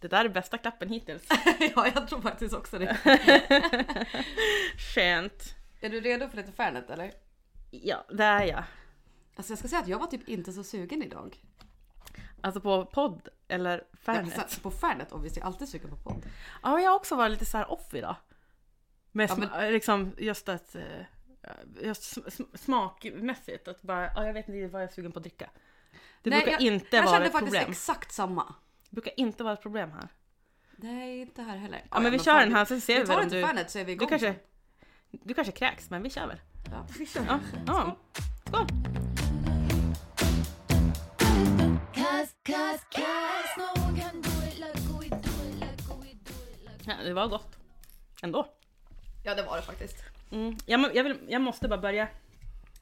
Det där är bästa klappen hittills. ja, jag tror faktiskt också det. Skönt. Är du redo för lite Fairnet eller? Ja, det är jag. Alltså jag ska säga att jag var typ inte så sugen idag. Alltså på podd eller Jag Fairnet. satt på Fairnet och vi är alltid sugen på podd. Ja, jag har också varit lite så här off idag. Med Ja, sma- liksom just att eh, just sm- sm- smakmässigt att bara, ja, jag vet inte vad jag är sugen på att dricka. Det Nej, brukar jag, inte jag vara kände ett faktiskt problem. exakt samma. Det brukar inte vara ett problem här. Nej, inte här heller. Ja, men vi kör den här sen ser Vi vi tar inte du... Fairnet så är vi Du igång kanske, sen. du kanske kräks, men vi kör väl. Ja, vi kör. Ja, ja. Skål! Ja, det var gott. Ändå. ja, det var det faktiskt. Mm. Jag, jag, vill, jag måste bara börja.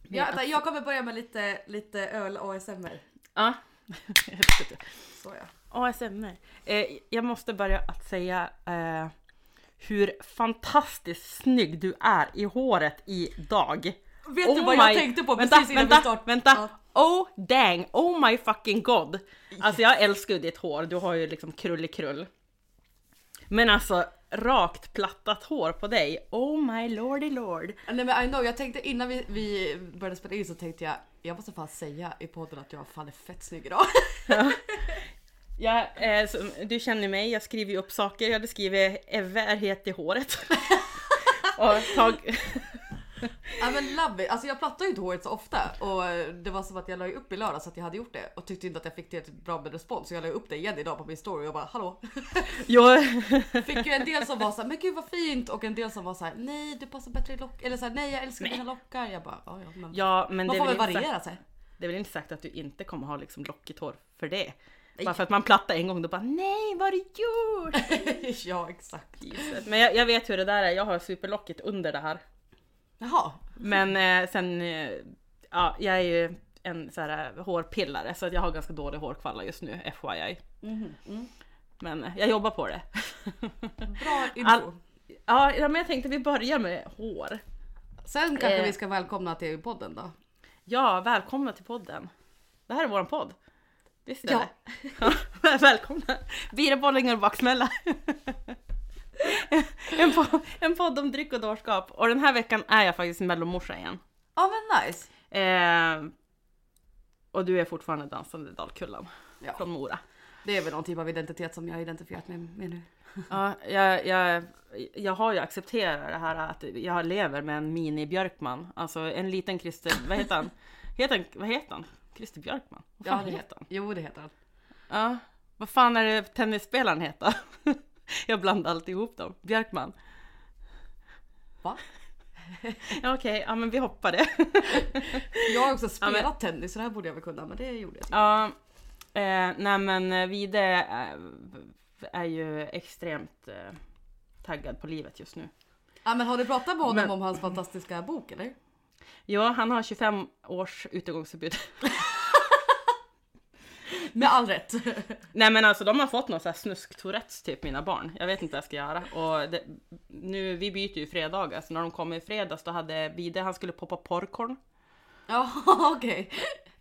Ja, att- vänta, jag kommer börja med lite, lite öl ASMR. Ja. Så ja. ASMR. Eh, jag måste börja att säga eh, hur fantastiskt snygg du är i håret idag. Vet Oh du vad jag my- tänkte på vänta, precis innan vänta, vi startade? Vänta! Oh dang, oh my fucking god! Alltså jag älskar ditt hår, du har ju liksom krullikrull. Men alltså rakt plattat hår på dig, oh my lordy lord. Nej men I know, jag tänkte innan vi, vi började spela in så tänkte jag jag måste fan säga i podden att jag fan är fett snygg idag. Ja, eh, så, du känner mig, jag skriver ju upp saker. Jag hade skrivit Eve är het i håret. och tag... Ja men love it. Alltså jag plattar ju inte håret så ofta och det var som att jag la upp i lördags att jag hade gjort det och tyckte inte att jag fick tillräckligt bra med respons så jag la upp det igen idag på min story och bara hallå. jag, Fick ju en del som var så här, men gud vad fint och en del som var så här, nej du passar bättre i lock eller så här, nej jag älskar dina lockar. Jag bara ja, ja men ja, men man får väl variera sig. det är väl inte sagt att du inte kommer ha liksom lockigt hår för det. Bara för att man plattar en gång då bara nej vad har du gjort? ja exakt. Jesus. Men jag, jag vet hur det där är, jag har superlockigt under det här. Jaha. Men eh, sen, eh, ja jag är ju en så här eh, hårpillare så att jag har ganska dålig hårkvalla just nu, FYI. Mhm, mm. Men eh, jag jobbar på det. Bra info. All- ja, men jag tänkte vi börjar med hår. Sen kanske Eh. vi ska välkomna till podden då. Ja, välkomna till podden. Det här är våran podd. Visst är Ja. det? Ja. välkomna! Bira bollingar och baksmälla. en, podd, en podd om dryck och dårskap. Och den här veckan är jag faktiskt mellomorsa igen. Ja men nice. Eh, och du är fortfarande dansande Dalkullan Ja. från Mora. Det är väl någon typ av identitet som jag har identifierat mig med nu. Ja, jag, jag, jag har ju accepterat det här att jag lever med en mini-Björkman. Alltså en liten Christer, vad heter han? Heter han vad heter han? Christer Björkman? Vad fan det heter han? Jo det heter han. Ja, vad fan är det tennisspelaren heter? jag blandar alltid ihop dem. Björkman. Va? Ja, Okej, ja men vi hoppar det. Jag har också Ja, men- spelat tennis så det här borde jag väl kunna men det gjorde jag inte. ja, eh, nej men Vide är, är ju extremt eh, taggad på livet just nu. Ja, men har du pratat med honom Men- om hans fantastiska bok eller? Ja, han har 25 års utegångsförbud. Med all rätt. Nej men alltså de har fått någon sån här snusk typ mina barn. Jag vet inte vad jag ska göra. Och det, nu, vi byter ju fredagar så när de kom i fredags då hade Vide, han skulle poppa porrkorn. Ja okej.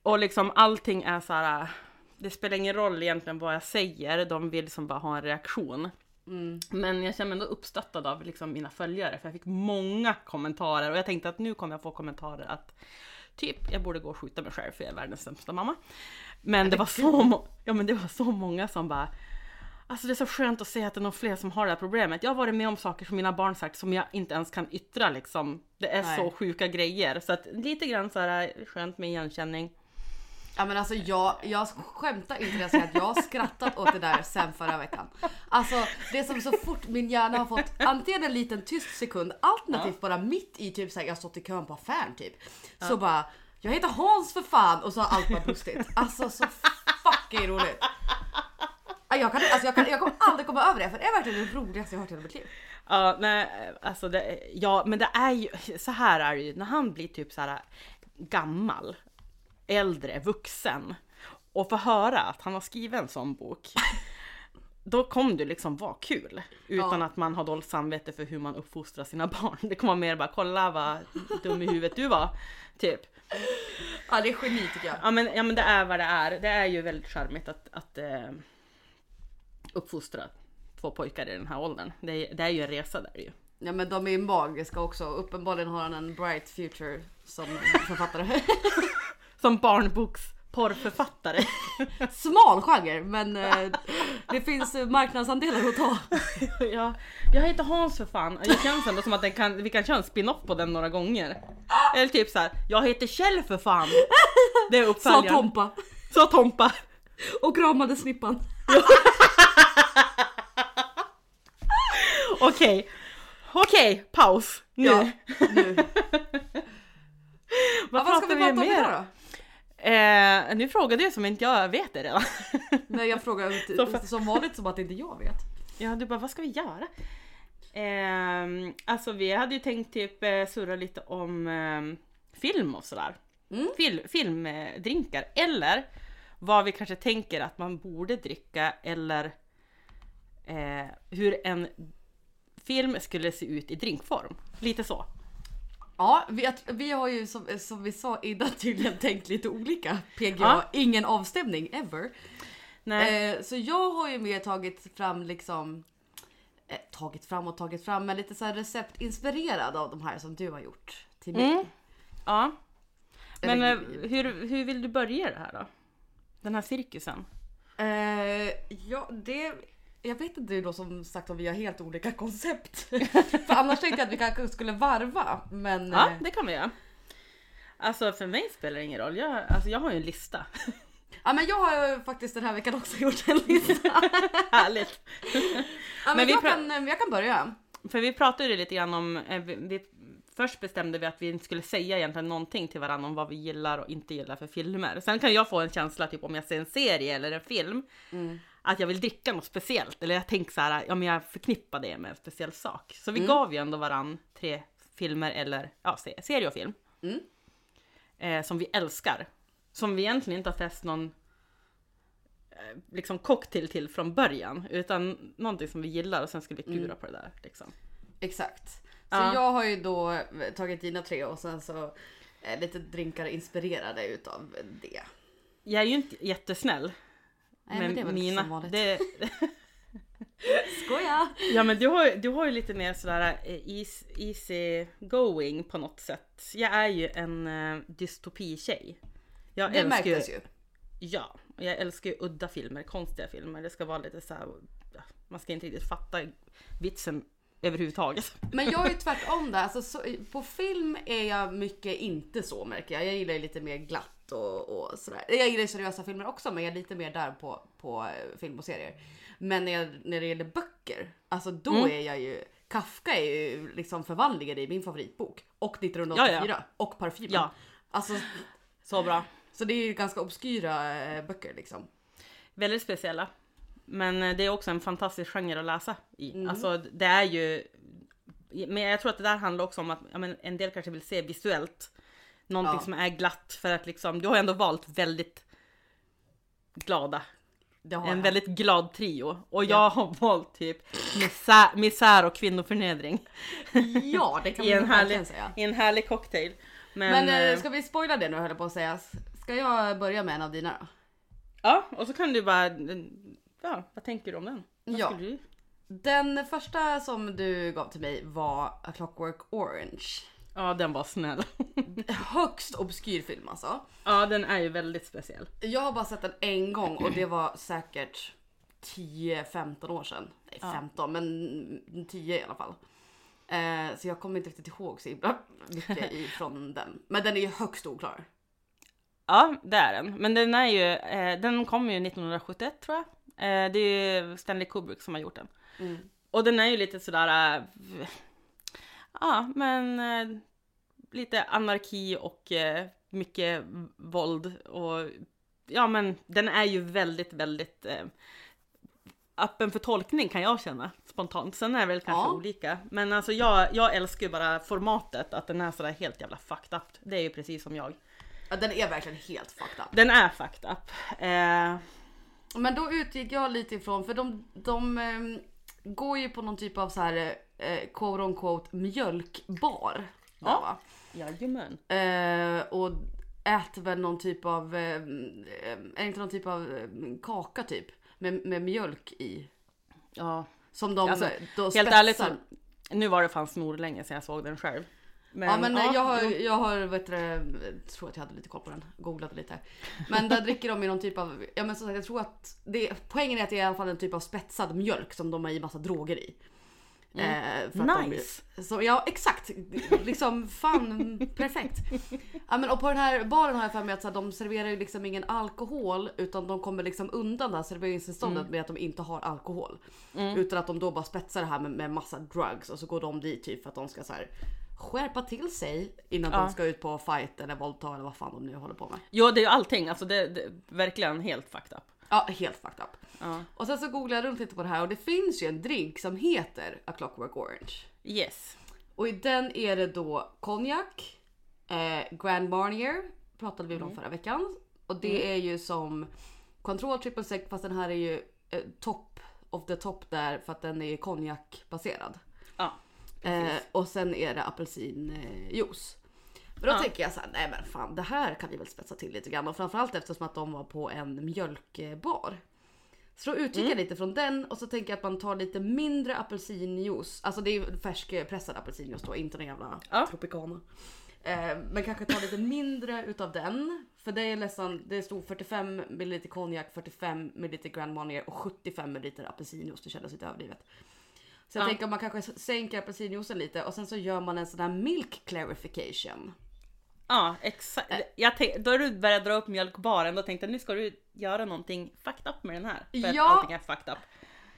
Och liksom allting är så här. Det spelar ingen roll egentligen vad jag säger, de vill liksom bara ha en reaktion. Mm. Men jag känner mig ändå uppstöttad av liksom mina följare för jag fick många kommentarer och jag tänkte att nu kommer jag få kommentarer att typ jag borde gå och skjuta mig själv för jag är världens sämsta mamma. Men det var så, ja, men det var så många som bara Alltså det är så skönt att se att det är någon fler som har det här problemet. Jag har varit med om saker som mina barn sagt som jag inte ens kan yttra liksom. Det är Nej. så sjuka grejer. Så att lite grann så här skönt med igenkänning. Ja men alltså jag, jag skämtar inte när jag säger att jag har skrattat åt det där sen förra veckan. Alltså det är som så fort min hjärna har fått antingen en liten tyst sekund alternativt bara mitt i typ såhär jag har stått i kön på affären typ. Så bara jag heter Hans för fan och så har allt bara brustit. Alltså så fucking roligt. Ja, Jag, kan, alltså jag, kan, jag kommer aldrig komma över det för det är verkligen det roligaste jag har hört i hela mitt liv. Ja, nej, alltså det, ja, men det är ju så här är det ju när han blir typ så här gammal, äldre, vuxen och får höra att han har skrivit en sån bok. Då kommer det liksom vara kul utan Ja. att man har dåligt samvete för hur man uppfostrar sina barn. Det kommer mer bara kolla vad dum i huvudet du var. Typ. Ja det är geni tycker jag. Ja men, ja men det är vad det är. Det är ju väldigt charmigt att, att, eh, uppfostra två pojkar i den här åldern. Det är, det är ju en resa där ju. Ja men de är ju magiska också. Uppenbarligen har han en bright future som författare. Som barnboksporrförfattare. Smal genre men eh, det finns eh, marknadsandelar att ta. ja, jag heter Hans för fan. Det känns ändå som att den kan, vi kan köra en spin-off på den några gånger. Eller typ så här, jag heter Kjell för fan. Det är Sa uppföljaren. Tompa. Sa Tompa. Och kramade snippan. Okej. Okej, paus. Nu. Ja, nu. Vad, Ja, vad ska vi prata om idag då? Eh, nu frågade jag som inte jag vet det redan. Nej jag frågar som vanligt som att inte jag vet. Ja, du bara, vad ska vi göra? Eh, alltså vi hade ju tänkt typ eh, surra lite om eh, film och sådär. Mm. Fil, filmdrinkar. Eller vad vi kanske tänker att man borde dricka eller eh, hur en film skulle se ut i drinkform. Lite så. Ja, vi, att, vi har ju som, som vi sa innan tydligen tänkt lite olika. PGA, Ja. ingen avstämning ever. Eh, så jag har ju mer tagit fram liksom eh, tagit fram och tagit fram men lite så recept inspirerad av de här som du har gjort till mig. Mm. Ja. Men eh, hur, hur vill du börja det här då? Den här cirkusen? Eh, ja, det jag vet inte då som sagt om vi har helt olika koncept. För annars tänkte jag att vi kanske skulle varva. Men Ja, eh, det kan vi göra. Alltså för mig spelar det ingen roll. Jag, alltså, jag har ju en lista. ja, men jag har ju faktiskt den här veckan också gjort en lista. Härligt. ja, men Men vi jag, kan, eh, jag kan börja. För vi pratade ju lite grann om, eh, vi, vi, först bestämde vi att vi inte skulle säga egentligen någonting till varandra om vad vi gillar och inte gillar för filmer. Sen kan jag få en känsla typ om jag ser en serie eller en film, Mm. Att jag vill dricka något speciellt. Eller jag tänker så här, ja men jag förknippar det med en speciell sak. Så Mm. vi gav ju ändå varann tre filmer eller, ja se- serie och film. Mm. Eh, som vi älskar. Som vi egentligen inte har fäst någon eh, liksom cocktail till från början. Utan någonting som vi gillar och sen skulle vi klura på det där. Liksom. Exakt. Så Ja. jag har ju då eh, tagit dina tre och sen så eh, lite drinkar inspirerade utav det. Jag är ju inte jättesnäll. Nej, men det är väl mina. som vanligt. Det, Skoja! ja men du har, du har ju lite mer sådär eh, easy, easy going på något sätt. Jag är ju en uh, dystopi-tjej. Jag Det älskar märktes ju. Ja, och jag älskar ju udda filmer, konstiga filmer. Det ska vara lite så här, ja, man ska inte riktigt fatta vitsen överhuvudtaget. Men jag är ju tvärtom där. Alltså, så, på film är jag mycket inte så märker jag. Jag gillar ju lite mer glatt och, och sådär. Jag gillar ju seriösa filmer också men jag är lite mer där på, på eh, film och serier. Men när, jag, när det gäller böcker, alltså då Mm. är jag ju Kafka är ju liksom förvandlingen i min favoritbok. Och 1984 Ja, ja. och Parfymen. Ja. Alltså, Så bra. så det är ju ganska obskyra eh, böcker liksom. Väldigt speciella. Men eh, det är också en fantastisk genre att läsa i. Mm. Alltså det är ju... Men jag tror att det där handlar också om att men en del kanske vill se visuellt. Någonting Ja. som är glatt för att liksom, du har ändå valt väldigt glada. En jag. väldigt glad trio. Och jag Ja. har valt typ misär, misär och kvinnoförnedring. Ja, det kan I man en, nog härlig, verkligen säga. I en härlig cocktail. Men, Men eh, ska vi spoila det nu höll jag på att säga. Ska jag börja med en av dina då? Ja, och så kan du bara... Ja, vad tänker du om den? Vad Ja. du? Den första som du gav till mig var A Clockwork Orange. Ja, den var snäll. Högst obskyr film alltså. Ja, den är ju väldigt speciell. Jag har bara sett den en gång och det var säkert 10-15 år sedan. Nej Ja. 15 men 10 i alla fall. Eh, så jag kommer inte riktigt ihåg så himla mycket ifrån den. Men den är ju högst oklar. Ja, det är den. Men den är ju, eh, den kom ju 1971 tror jag. Eh, det är ju Stanley Kubrick som har gjort den. Mm. Och den är ju lite sådär, eh, ja men eh, lite anarki och eh, mycket våld och ja men den är ju väldigt, väldigt öppen för tolkning kan jag känna spontant. Sen är det väl kanske Ja. olika. Men alltså jag, jag älskar ju bara formatet, att den är sådär helt jävla fucked up. Det är ju precis som jag. Ja, den är verkligen helt fucked up. Den är fucked up. Eh, Men då utgick jag lite ifrån, för de, de ehm, går ju på någon typ av så här eh, quote on quote mjölkbar. där, Ja. va? jajamän. Eh, och äter väl någon typ av, eh, är det inte någon typ av eh, kaka typ? Med, med mjölk i. Ja. Som de Alltså, då Helt ärligt så, nu var det fan snorlänge sedan jag såg den själv. Men, ja men ja, jag har, jag har vet du, jag tror att jag hade lite koll på den, googlade lite. Men där dricker de i någon typ av, ja men som sagt jag tror att det, poängen är att det är i alla fall en typ av spetsad mjölk som de har i massa droger i. Eh, för att de- Nice. så, ja exakt, liksom fan perfekt. Ja, men, och på den här baren har jag för mig att så här, de serverar ju liksom ingen alkohol utan de kommer liksom undan det här serveringstillståndet med att de inte har alkohol. Utan att de då bara spetsar det här med, med massa drugs och så går de dit typ för att de ska så här, skärpa till sig innan Ja. de ska ut på fight eller våldta eller vad fan de nu håller på med. Jo det är ju allting, alltså det, det verkligen helt fucked up. Ja helt fucked up. Ja. Och sen så googlade jag runt lite på det här och det finns ju en drink som heter A Clockwork Orange. Yes. Och i den är det då konjak, eh, Grand Marnier pratade vi om förra veckan. Och det är ju som Control Triple Sec fast den här är ju eh, top of the top där för att den är konjakbaserad. Eh, och sen är det apelsinjuice. Men då Ja. tänker jag så här, nej men fan det här kan vi väl spetsa till lite grann och framförallt eftersom att de var på en mjölkbar. Så då utgick jag lite från den och så tänker jag att man tar lite mindre apelsinjuice. Alltså det är ju färskpressad apelsinjuice då, inte någon jävla Ja. Tropicana. Eh, men kanske ta lite mindre utav den. För det är nästan, det stod 45 ml konjak, 45 ml Grand Marnier och 75 ml apelsinjuice. Det kändes lite överdrivet. Så jag Ja. tänker om man kanske sänker apelsinjuicen lite och sen så gör man en sån här milk clarification. Ja exakt. Jag tänk, då du börjat dra upp mjölkbaren, då tänkte jag nu ska du göra någonting fucked up med den här. För att Ja. allting är fucked up.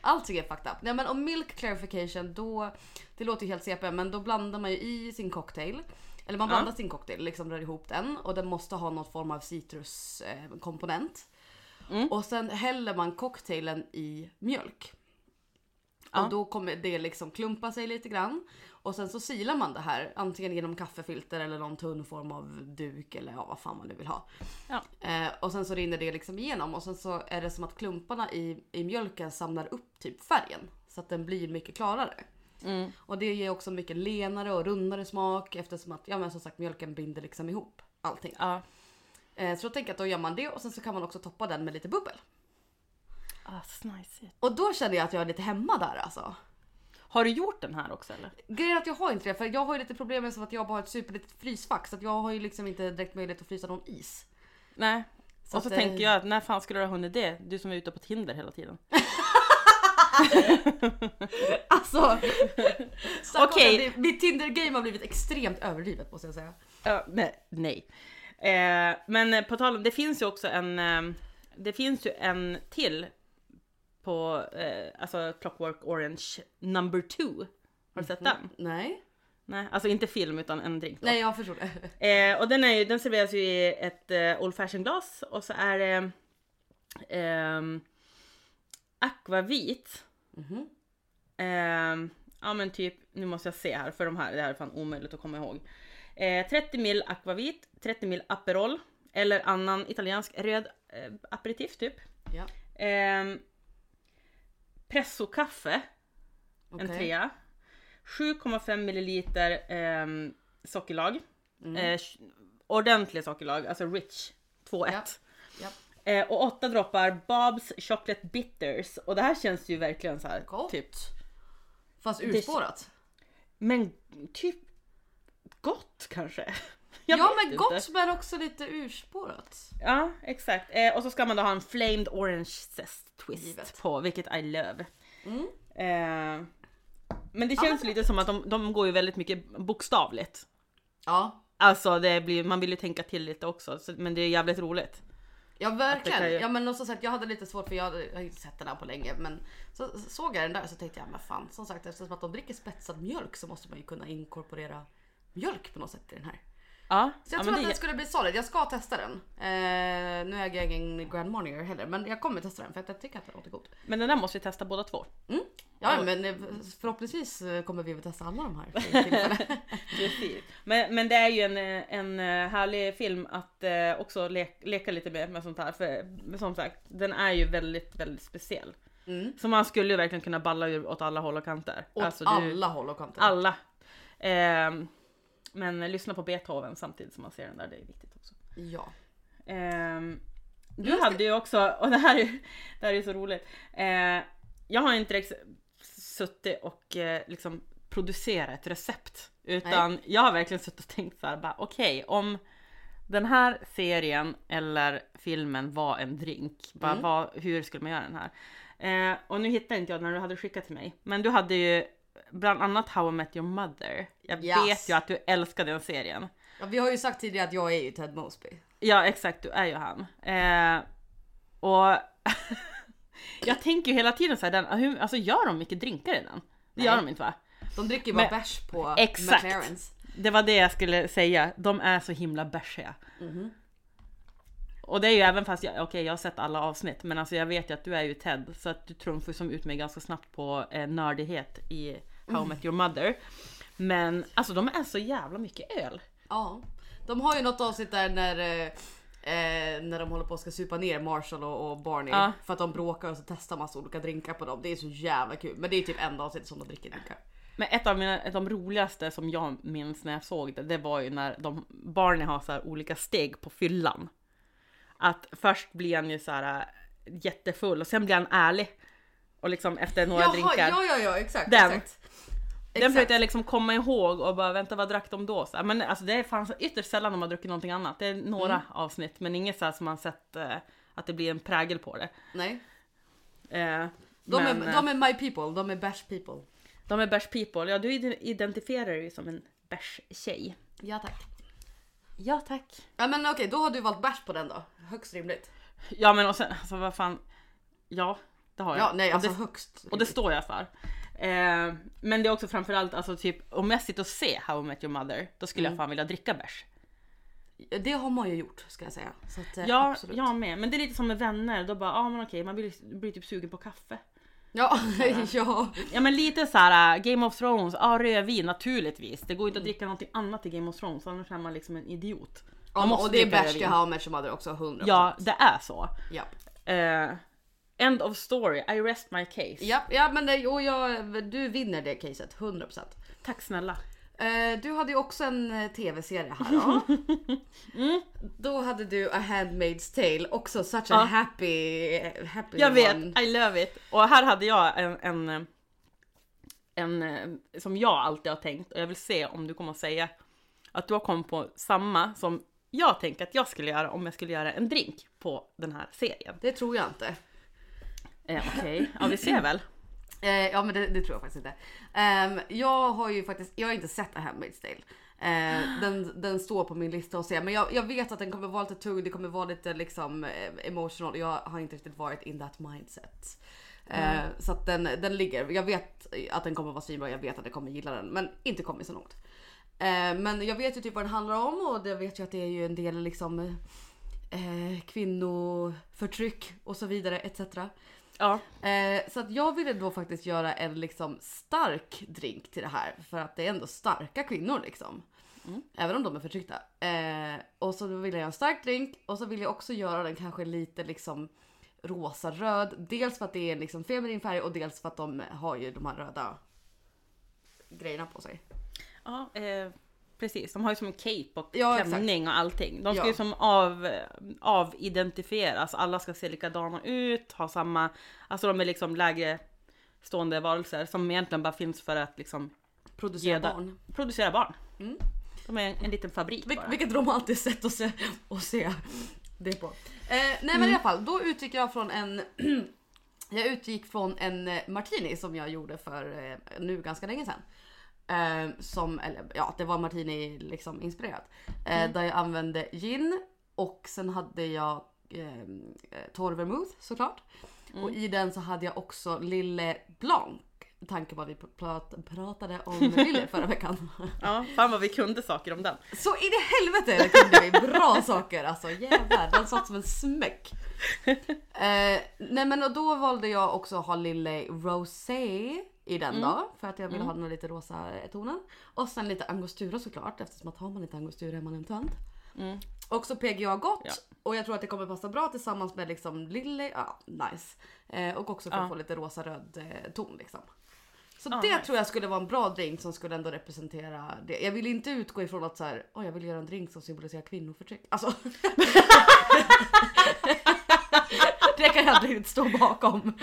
Allting är fucked up. Nej men om milk clarification då, det låter ju helt CP men då blandar man ju i sin cocktail. Eller man Ja. blandar sin cocktail, liksom rör ihop den och den måste ha någon form av citruskomponent. Mm. Och sen häller man cocktailen i mjölk. Ja. Och då kommer det liksom klumpa sig lite grann. Och sen så silar man det här antingen genom kaffefilter eller någon tunn form av duk eller ja, vad fan man nu vill ha. Ja. Eh, och sen så rinner det liksom igenom och sen så är det som att klumparna i, i mjölken samlar upp typ färgen. Så att den blir mycket klarare. Mm. Och det ger också mycket lenare och rundare smak eftersom att ja men som sagt mjölken binder liksom ihop allting. Ja. Eh, så då tänker jag att då gör man det och sen så kan man också toppa den med lite bubbel. Ah. Och då känner jag att jag är lite hemma där alltså. Har du gjort den här också eller? Grejen är att jag har inte det för jag har ju lite problem med som att jag bara har ett superlitet frysfack så att jag har ju liksom inte direkt möjlighet att frysa någon is. Nej. Så och så eh, tänker jag att när fan skulle du ha hunnit det? Du som är ute på Tinder hela tiden. Alltså! Okej. Okej. Mitt Tinder-game har blivit extremt överdrivet måste jag säga. Ja, nej. nej. Eh, men eh, på tal om, det finns ju också en, eh, det finns ju en till på, eh, alltså Clockwork Orange number two. Har du sett den? Nej. Nej, alltså inte film utan en drink. Då. Nej jag förstår det. Eh, och den, är ju, den serveras ju i ett eh, old fashion glas och så är det ehm, akvavit. Mhm. Ehm, ja men typ, nu måste jag se här för de här, det här är fan omöjligt att komma ihåg. Eh, 30 mil akvavit, 30 mil Aperol eller annan italiensk röd eh, aperitif typ. Ja. Pressokaffe, en okej. trea. 7,5 milliliter ehm, sockerlag. Mm. Eh, ordentlig sockerlag, alltså rich 2-1. Ja. Ja. Eh, och åtta droppar Bob's Chocolate Bitters. Och det här känns ju verkligen så här, Gott. typ. Fast Det- urspårat. Men typ gott kanske? Jag ja men inte. gott men också lite urspårat. Ja exakt. Eh, och så ska man då ha en flamed orange zest twist Givet. på, vilket I love. Mm. Eh, men det känns lite som att de, de går ju väldigt mycket bokstavligt. Ja. Alltså det blir, man vill ju tänka till lite också, så, men det är jävligt roligt. Ja verkligen. ju- Ja men och som sagt jag hade lite svårt för jag jag har inte sett den här på länge men så så såg jag den där så tänkte jag men fan som sagt eftersom att de dricker spetsad mjölk så måste man ju kunna inkorporera mjölk på något sätt i den här. Ja, Så jag ja, tror att det, den skulle bli solid. Jag ska testa den. Eh, nu äger jag ingen Grand Marnier heller men jag kommer testa den för att jag tycker att den låter god. men den där måste vi testa båda två. Ja Ja. men eh, förhoppningsvis eh, kommer vi väl testa alla de här. Precis. Men, men det är ju en, eh, en eh, härlig film att eh, också le leka lite med, med sånt här. För som sagt, den är ju väldigt, väldigt speciell. Mm. Så man skulle ju verkligen kunna balla ur åt alla håll och kanter. Åt Alltså, alla håll och kanter. Alla. Ehm, men lyssna på Beethoven samtidigt som man ser den där, det är viktigt också. Ja. Ehm, du Just hade ju också, och det här är, det här är så roligt. Eh, jag har inte direkt suttit och eh, liksom producerat ett recept. Utan jag har verkligen suttit och tänkt så här, bara okej om den här serien eller filmen var en drink, bara Mm. vad, hur skulle man göra den här? Eh, och nu hittade inte jag när du hade skickat till mig. Men du hade ju bland annat How I Met Your Mother. Jag Yes. vet ju att du älskar den serien. Ja, vi har ju sagt tidigare att jag är ju Ted Mosby. Ja exakt, du är ju han. Eh, och jag tänker ju hela tiden så här, den, hur, alltså gör de mycket drinkar i den? Det gör Nej. de inte va? De dricker ju bara Men- bärs på Exakt. McLarens. Det var det jag skulle säga, de är så himla bärsiga. Mhm. Och det är ju även fast jag, okej jag har sett alla avsnitt men alltså jag vet ju att du är ju Ted så att du trumfar som ut mig ganska snabbt på eh, nördighet i How I Met Your Mother. Men alltså de är så jävla mycket öl. Ja. De har ju något avsnitt där när, eh, eh, när de håller på att ska supa ner Marshall och, och Barney. Ja. För att de bråkar och så testar massa olika drinkar på dem. Det är så jävla kul. Men det är typ enda avsnittet som de dricker drinkar. Men ett av, mina, ett av de roligaste som jag minns när jag såg det, det var ju när de, Barney har så här olika steg på fyllan. Att först blir han ju så här äh, jättefull och sen blir han ärlig. Och liksom efter några drinkar. ja, ja, ja, exakt. Den. exakt. Den försökte jag liksom komma ihåg och bara vänta vad drack de då? Så men alltså det är fan ytterst sällan de har druckit någonting annat. Det är några Mm. avsnitt men inget så här som man sett eh, att det blir en prägel på det. Nej. Eh, De, men, är, eh, de är my people, de är bash people. de är bärs people. Ja du ide- identifierar dig som en bärs tjej. Ja tack. Ja tack. Ja men okej, då har du valt bärs på den då. Högst rimligt. Ja men och sen, alltså vad fan. Ja, det har jag. Ja, nej och, alltså det, högst. och det står jag för. Eh, men det är också framförallt alltså typ om jag sitter och ser How I Met Your Mother, då skulle Mm. jag fan vilja dricka bärs. Det har man ju gjort ska jag säga. Så att, eh, Ja, absolut. jag med. Men det är lite som med vänner, då bara, ja ah, men okej, man blir, blir typ sugen på kaffe. Ja, ja. Ja men lite så här äh, Game of Thrones, ja ah, rödvin naturligtvis. Det går inte att dricka någonting annat i Game of Thrones, annars är man liksom en idiot. Man ja och det är bärs till. How I Met Your Mother också, 100%. Ja, det är så. Ja. Eh, end of story, I rest my case. Ja, ja men det, och jag, du vinner det caset, 100%. Tack snälla. Eh, du hade ju också en eh, tv-serie här då. Då hade du A Handmaid's Tale, också such a Ja. happy, happy Jag vet, one. I love it. Och här hade jag en, en, eh, en, eh, som jag alltid har tänkt och jag vill se om du kommer att säga att du har kommit på samma som jag tänker att jag skulle göra om jag skulle göra en drink på den här serien. Det tror jag inte. Eh, Okej, ja vi ser väl. Eh, ja men det, det tror jag faktiskt inte. Ehm, jag har ju faktiskt, jag har inte sett A Handmaid's Tale. Eh, den, den står på min lista att se men jag, jag vet att den kommer vara lite tung, det kommer vara lite liksom eh, emotional. Jag har inte riktigt varit in that mindset. Eh, Så att den, den ligger, jag vet att den kommer vara svinbra, jag vet att jag kommer gilla den men inte kommit så långt. Eh, men jag vet ju typ vad den handlar om och jag vet ju att det är ju en del liksom eh, kvinnoförtryck och så vidare etc. Ja, Eh, så att jag ville då faktiskt göra en liksom stark drink till det här för att det är ändå starka kvinnor liksom. Även om de är förtryckta. Eh, och så då ville jag göra en stark drink och så vill jag också göra den kanske lite liksom rosa röd. Dels för att det är liksom feminin färg och dels för att de har ju de här röda grejerna på sig. ja eh, precis. De har ju som en cape och Ja, exakt. klänning och allting. De ska Ja. ju som av, avidentifieras. Alla ska se likadana ut, ha samma, alltså de är liksom lägre stående varelser som egentligen bara finns för att liksom Producera barn. producera barn. Mm. De är en, en liten fabrik Vil- bara. vilket romantiskt sätt att se, att se det på. Eh, nej men i alla fall, då utgick jag från en Jag utgick från en eh, martini som jag gjorde för eh, nu ganska länge sedan. Eh, som, eller ja, det var martini liksom inspirerat. Eh, Där jag använde gin och sen hade jag eh, eh, torrvermouth såklart. Och i den så hade jag också Lille Blanc. med Tanke på att vi prat, pratade om Lille förra veckan. Ja, fan vad vi kunde saker om den. Så in i helvete det kunde vi bra saker alltså jävlar den satt som en smäck. Eh, nej men och då valde jag också att ha lille rosé i den då för att jag ville ha den lite rosa tonen. Och sen lite angostura såklart eftersom att har man lite angostura är man en tönt. Mm. Också PGA gott Ja. och jag tror att det kommer passa bra tillsammans med liksom lille, ja nice. Eh, och också för Ja. att få lite rosa röd eh, ton liksom. Så Ja, det nice. tror jag skulle vara en bra drink som skulle ändå representera det. Jag vill inte utgå ifrån att så här, oh, jag vill göra en drink som symboliserar kvinnoförtryck. Alltså. det kan jag inte stå bakom.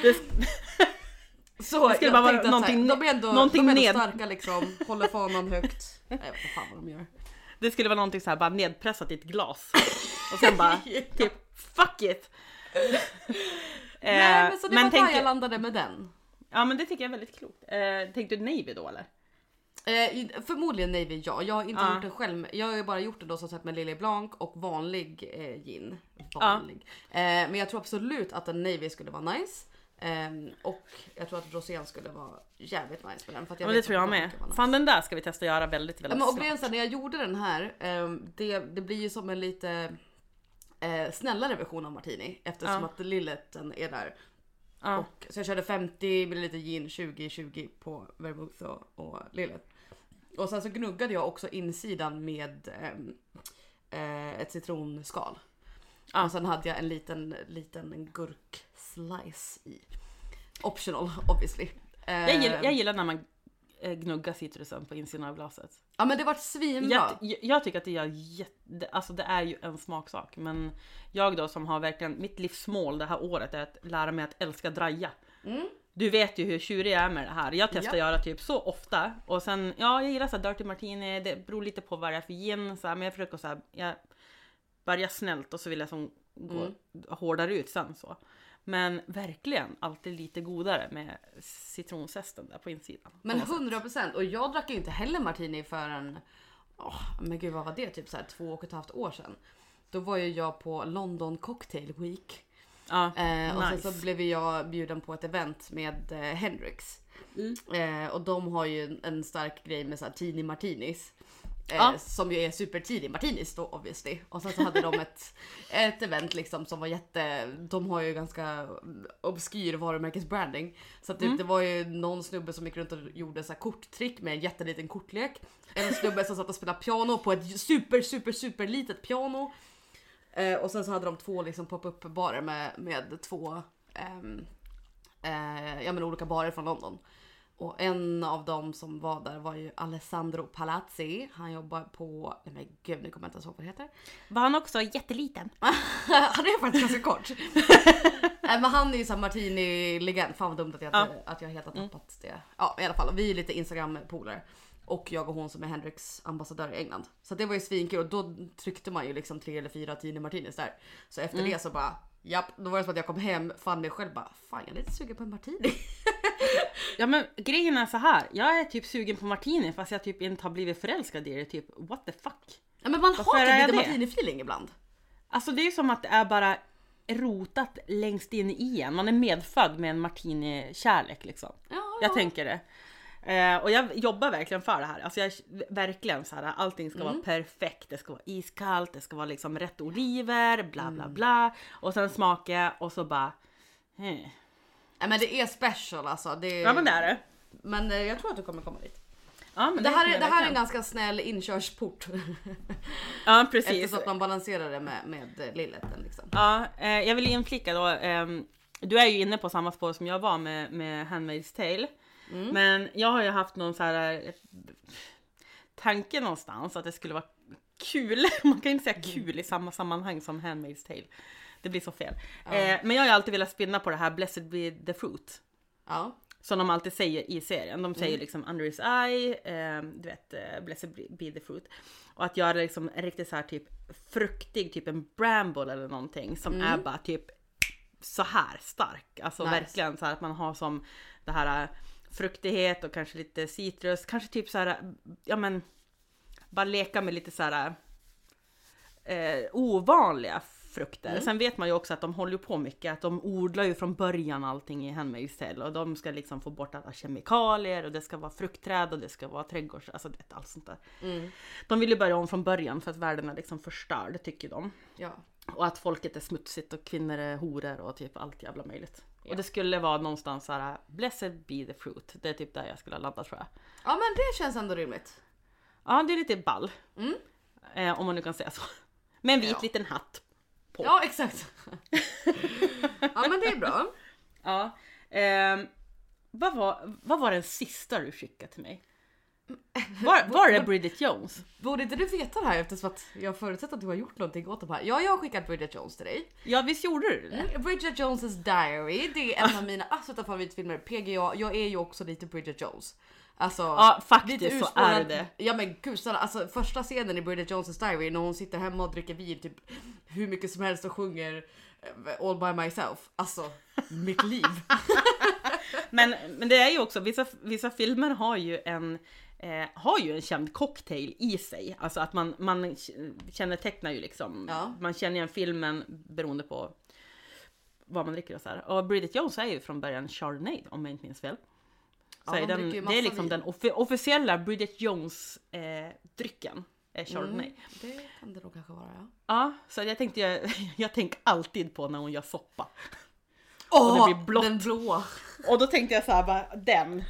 Det, Så Det skulle bara vara så här, någonting- de är ändå, någonting de är ändå ned- starka liksom, håller fanan högt. Jag vet inte fan vad de gör. Det skulle vara någonting så här bara nedpressat i ett glas. Och sen bara typ fuck it! Nej Eh, men så det var tänk- där jag landade med den. Ja men det tycker jag är väldigt klokt. Eh, tänkte du Navy då eller? Eh, förmodligen Navy ja, jag har inte Ja. gjort den själv. Jag har ju bara gjort det då som sagt med Lily Blanc och vanlig eh, gin. Vanlig. Eh, men jag tror absolut att en Navy skulle vara nice. Ehm, och jag tror att rosén skulle vara jävligt nice med den. För jag men det tror jag med. nice. Fan den där ska vi testa att göra väldigt väldigt men och snart. här, när jag gjorde den här, ehm, det, det blir ju som en lite eh, snällare version av martini eftersom Ja. att lilleten är där. Ja. Och, så jag körde 50 ml gin, 20-20 på vermouth och, och lillet. Och sen så gnuggade jag också insidan med ehm, eh, ett citronskal. Ja. Och sen hade jag en liten, liten gurkslice i. Optional obviously. Eh, Jag, gillar, jag gillar när man eh, gnuggar citrusen på insidan av glaset. Ja men det var svinbra. Jag, jag, tycker att det gör jätte, alltså det är ju en smaksak men jag då som har verkligen, mitt livsmål det här året är att lära mig att älska draja. Mm. Du vet ju hur tjurig jag är med det här. Jag testar Ja. göra typ så ofta och sen, ja jag gillar så här dirty martini, det beror lite på vad det är för gin så här, men jag försöker så här, jag börjar snällt och så vill jag som gå Mm. hårdare ut sen så. Men verkligen alltid lite godare med citronzesten där på insidan. Men På något sätt. 100% och jag drack ju inte heller martini förrän, åh, men gud vad var det, typ så här två och ett halvt år sedan. Då var ju jag på London Cocktail Week Ja, eh, och sen nice. så blev jag bjuden på ett event med eh, Hendrix. Mm. Eh, och de har ju en, en stark grej med så här teeny martinis. Eh, Ja. Som ju är super teeny martinis då obviously. Och sen så hade de ett, ett event liksom som var jätte, de har ju ganska obskyr varumärkesbranding. Så att typ, Mm. det var ju någon snubbe som gick runt och gjorde så här korttrick med en jätteliten kortlek. En snubbe som satt och spelade piano på ett super super super litet piano. Eh, och sen så hade de två liksom pop-up barer med, med två ehm, eh, ja, men olika barer från London. Och en av dem som var där var ju Alessandro Palazzi. Han jobbar på, nej men gud nu kommer jag inte ens ihåg vad det heter. Var han också jätteliten? han är faktiskt ganska kort. Nej men han är ju såhär martini-legend. Fan vad dumt att jag, Ja. att jag helt har tappat det. Ja i alla fall, vi är lite Instagram-polare. Och jag och hon som är Hendrix ambassadör i England. Så det var ju svinkul och då tryckte man ju liksom tre eller fyra Tini Martinis där. Så efter det så bara Japp, då var det som att jag kom hem, fann mig själv bara Fan jag är lite sugen på en martini. Ja men grejen är så här. jag är typ sugen på martini fast jag typ inte har blivit förälskad i det. Typ what the fuck. Ja, men man Varför har typ lite martini-feeling ibland. Alltså det är ju som att det är bara rotat längst in i en. Man är medfödd med en martini-kärlek liksom. Ja, Jag tänker det. Eh, och jag jobbar verkligen för det här. Alltså jag verkligen så här, allting ska vara perfekt. Det ska vara iskallt, det ska vara liksom rätt oliver, bla bla bla. Och sen smaka och så bara... Eh. Nej, men det är special alltså. Det är... Ja men det är det. Men eh, jag tror att du kommer komma dit. Ja, men Det här, kommer är, det här är en ganska snäll inkörsport. Ja precis. Eftersom att man balanserar det med, med eh, lilleten liksom. Ja, eh, jag vill inflika då. ehm, du är ju inne på samma spår som jag var med, med Handmaid's Tale. Men jag har ju haft någon så här eh, tanke någonstans att det skulle vara kul. Man kan inte säga kul i samma sammanhang som Handmaid's Tale. Det blir så fel. Eh, men jag har ju alltid velat spinna på det här Blessed be the fruit. Ja. Som de alltid säger i serien. De säger liksom under his eye, eh, du vet, eh, blessed be the fruit. Och att göra liksom riktigt så här typ fruktig, typ en bramble eller någonting som är bara typ så här stark. Alltså Nice. verkligen så här att man har som det här eh, fruktighet och kanske lite citrus, kanske typ så här, ja men bara leka med lite så här eh, ovanliga frukter. Sen vet man ju också att de håller ju på mycket, att de odlar ju från början allting i Handmaid's Tale och de ska liksom få bort alla kemikalier och det ska vara fruktträd och det ska vara trädgårds, alltså du vet allt sånt där. De vill ju börja om från början för att världen är liksom förstörd, tycker de. Ja. Och att folket är smutsigt och kvinnor är horor och typ allt jävla möjligt. Och det skulle vara någonstans såhär, blessed be the fruit. Det är typ där jag skulle ha landat tror jag. ja men det känns ändå rimligt. Ja, det är lite ball. Eh, om man nu kan säga så. Med en vit Ja. liten hatt. På. Ja exakt. ja men det är bra. Ja. ehm, vad, var, vad var den sista du skickade till mig? Var, var det Bridget Jones? Borde inte du veta det här eftersom att jag förutsätter att du har gjort någonting åt de här? Ja, jag har skickat Bridget Jones till dig. Ja visst gjorde du det? Mm, Bridget Jones' Diary, det är en av mina absoluta favoritfilmer. PGA, jag är ju också lite Bridget Jones. Alltså, Ja faktiskt så är det. Ja men gud snälla, alltså första scenen i Bridget Jones' Diary när hon sitter hemma och dricker vin typ hur mycket som helst och sjunger eh, All by myself. Alltså, mitt liv. Men, men det är ju också, vissa, vissa filmer har ju en eh, har ju en känd cocktail i sig. Alltså att man, man kännetecknar ju liksom, Ja. man känner igen filmen beroende på vad man dricker och så här. Och Bridget Jones är ju från början Chardonnay om jag inte minns fel. Så Ja, är de den, det är liksom vin. den offi- officiella Bridget Jones eh, drycken. Är Chardonnay. Mm, det kan det nog kanske vara ja. Ja, så jag tänkte jag, jag tänker alltid på när hon gör soppa. Åh, blått. den blåa. Och då tänkte jag så här bara, den.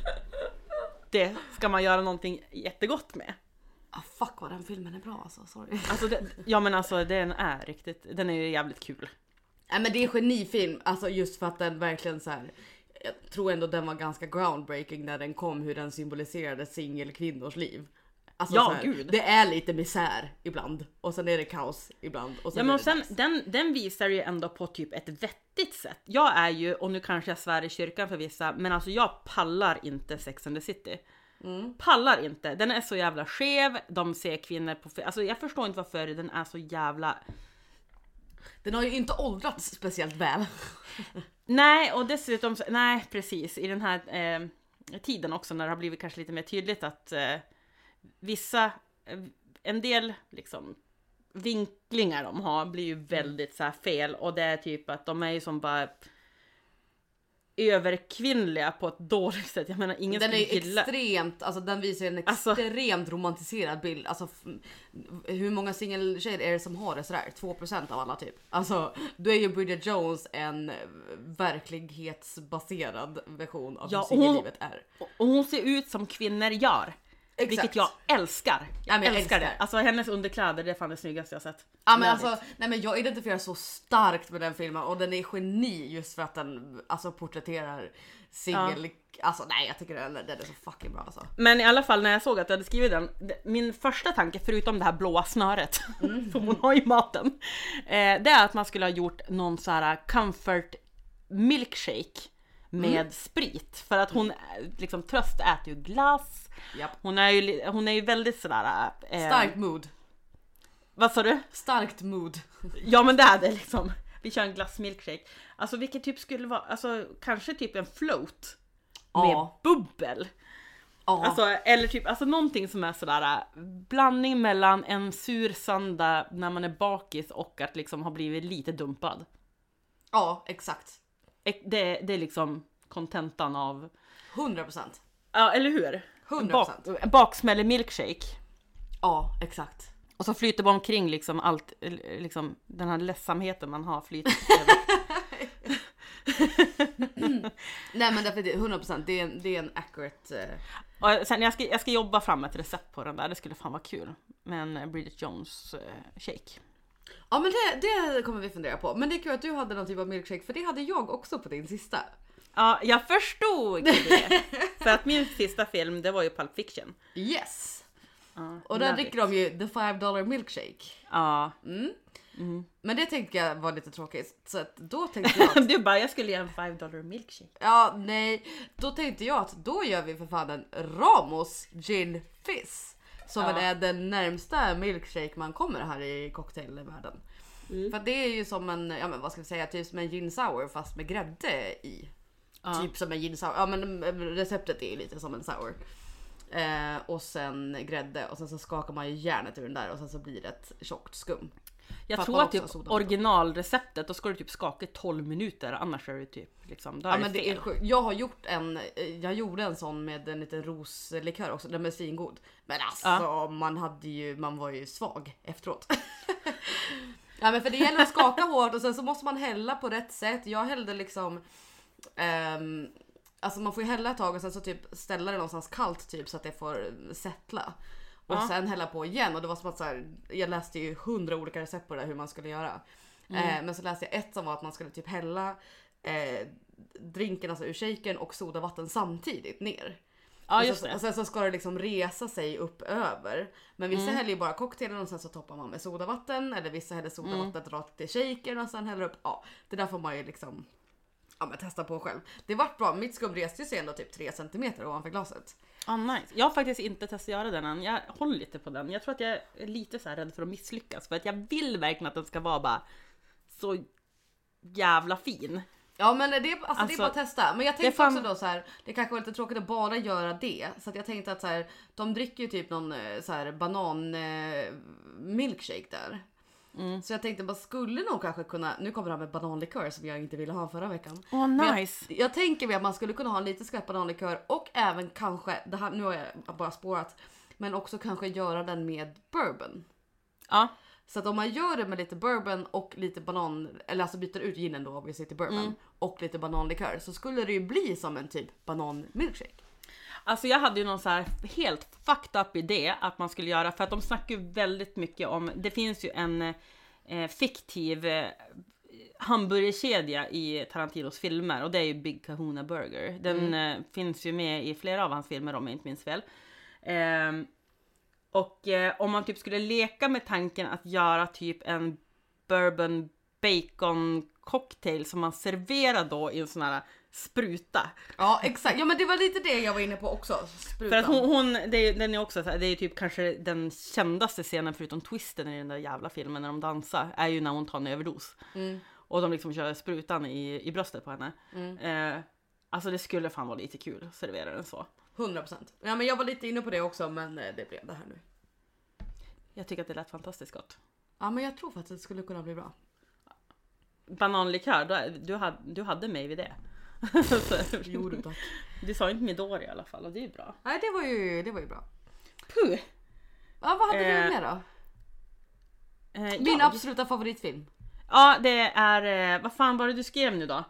Det ska man göra någonting jättegott med. Ah, fuck vad den filmen är bra alltså, sorry. Alltså, det, ja men alltså den är riktigt, den är ju jävligt kul. Nej men det är en genifilm, alltså just för att den verkligen så här. Jag tror ändå den var ganska groundbreaking när den kom, hur den symboliserade singelkvinnors liv. Alltså Ja, här, gud. Det är lite misär ibland och sen är det kaos ibland. Och sen Ja men och sen, den, den visar ju ändå på typ ett vettigt sätt. Jag är ju, och nu kanske jag svär i kyrkan för vissa, men alltså jag pallar inte Sex and the City. Pallar inte. Den är så jävla skev, de ser kvinnor på Alltså jag förstår inte varför den är så jävla... Den har ju inte åldrats speciellt väl. Nej och dessutom, nej precis i den här eh, tiden också när det har blivit kanske lite mer tydligt att eh, vissa, eh, en del liksom vinklingar de har blir ju väldigt så fel och det är typ att de är ju som bara överkvinnliga på ett dåligt sätt. Jag menar ingen Den är skulle ju gilla... extremt, alltså den visar en Alltså- extremt romantiserad bild. Alltså hur många singeltjejer är det som har det sådär? 2% av alla typ. Alltså då är ju Bridget Jones en verklighetsbaserad version av Ja, hur singellivet är. Och hon ser ut som kvinnor gör. Exakt. Vilket jag älskar. Jag Ja, jag älskar det. Alltså hennes underkläder, det är fan det snyggaste jag sett. Ja men alltså, nej men jag identifierar så starkt med den filmen och den är geni just för att den alltså porträtterar singel... Alltså nej jag tycker den, den är så fucking bra alltså. Men i alla fall när jag såg att du hade skrivit den, min första tanke förutom det här blåa snöret, som hon har i maten, eh, det är att man skulle ha gjort någon så här comfort milkshake med sprit. För att hon eh, liksom tröst äter ju glass, Japp. hon är ju, hon är ju väldigt sådär... Eh, Starkt mood. Vad sa du? Starkt mood. Ja men det är det liksom. Vi kör en glassmilkshake. Alltså vilket typ skulle vara, alltså kanske typ en float. Med Ja. bubbel. Ja. Alltså, eller typ alltså någonting som är sådär blandning mellan en sur söndag när man är bakis och att liksom ha blivit lite dumpad. ja exakt. Det, det är liksom kontentan av, 100%. ja eller hur? 100%. Bak, baksmälle milkshake. Ja exakt. Och så flyter bara omkring liksom allt, liksom den här ledsamheten man har flyter över. Nej men därför det är 100% det är en, det är en accurate... eh, Och sen jag ska, jag ska jobba fram ett recept på den där, det skulle fan vara kul. Med en eh, Bridget Jones eh, shake. Ja men det, det kommer vi fundera på. Men det är kul att du hade någon typ av milkshake för det hade jag också på din sista. Ja, jag förstod det. För att min sista film, det var ju Pulp Fiction. Yes! Ja, Och där dricker de ju the 5 dollar milkshake. Ja. Men det tänkte jag var lite tråkigt. Så att då tänkte jag att, Du bara, jag skulle göra en 5 dollar milkshake. ja nej, då tänkte jag att då gör vi för fan en Ramos gin fizz. Som Ja. väl är den närmsta milkshake man kommer här i cocktailvärlden. För det är ju som en, ja men vad ska vi säga, typ som en gin sour fast med grädde i. Ja. Typ som en gin sour, ja men receptet är ju lite som en sour. Eh, och sen grädde och sen så skakar man ju järnet ur den där och sen så blir det ett tjockt skum. Jag tror att typ originalreceptet, då ska du typ skaka i 12 minuter annars är det typ liksom, då är Ja det men det är sjukt. Jag har gjort en, eh, jag gjorde en sån med en liten roslikör också, den är svingod. Men alltså man hade ju, man var ju svag efteråt. ja men för det gäller att skaka hårt och sen så måste man hälla på rätt sätt. Jag hällde liksom ehm, Alltså man får ju hälla ett tag och sen så typ ställa det någonstans kallt typ så att det får settla. Och Ja. sen hälla på igen och det var som att så här, jag läste ju hundra olika recept på det där hur man skulle göra. Eh, men så läste jag ett som var att man skulle typ hälla eh, drinken alltså ur shaken och sodavatten samtidigt ner. Ja, och, just sen, det. och sen så ska det liksom resa sig upp över. Men vissa Mm. häller ju bara cocktailen och sen så toppar man med sodavatten eller vissa häller sodavattnet Mm. rakt i shakern och sen häller upp. Ja, det där får man ju liksom ja, men testa på själv. Det vart bra. Mitt skum reste sig ändå typ 3 cm ovanför glaset. Ah, nice. Jag har faktiskt inte testat att göra den än. Jag håller lite på den. Jag tror att jag är lite så här rädd för att misslyckas. För att jag vill verkligen att den ska vara bara så jävla fin. Ja men det, alltså, det är Alltså, bara att testa. Men jag tänkte fan- också då så här. Det kanske var lite tråkigt att bara göra det. Så jag tänkte att så här, de dricker ju typ någon eh, så här banan eh, milkshake där. Mm. Så jag tänkte man skulle nog kanske kunna, nu kommer det här med bananlikör som jag inte ville ha förra veckan. Åh Men nice. Jag, jag tänker mig att man skulle kunna ha en lite skarp bananlikör och även kanske, det här, nu har jag bara spårat, men också kanske göra den med bourbon. Ja, Så att om man gör det med lite bourbon och lite banan, eller alltså byter ut ginen då obviously till bourbon Mm. och lite bananlikör så skulle det ju bli som en typ banan milkshake. Alltså jag hade ju någon så här helt fucked up idé att man skulle göra för att de snackar ju väldigt mycket om. Det finns ju en eh, fiktiv eh, hamburgerkedja i Tarantinos filmer och det är ju Big Kahuna Burger. Den eh, finns ju med i flera av hans filmer om jag inte minns fel. Ehm, och eh, om man typ skulle leka med tanken att göra typ en bourbon bacon cocktail som man serverar då i en sån här spruta. Ja exakt, ja men det var lite det jag var inne på också. För Sprutan. att hon, hon det är, den är också så här, det är typ kanske den kändaste scenen förutom twisten i den där jävla filmen när de dansar är ju när hon tar en överdos. Mm. Och de liksom kör sprutan i, i bröstet på henne. Mm. Eh, alltså det skulle fan vara lite kul att servera den så. 100%. Ja men jag var lite inne på det också men eh, det blev det här nu. Jag tycker att det lät fantastiskt gott. Ja men jag tror faktiskt att det skulle kunna bli bra. Bananlikör, du, hade, du hade mig vid det. Jo du tack. du sa inte Midori i alla fall och det är ju bra. Nej det var ju, det var ju bra. Puh! Ja vad hade du Eh, med då? Eh, Min jag? absoluta favoritfilm. Ja det är, eh, vad fan var det du skrev nu då?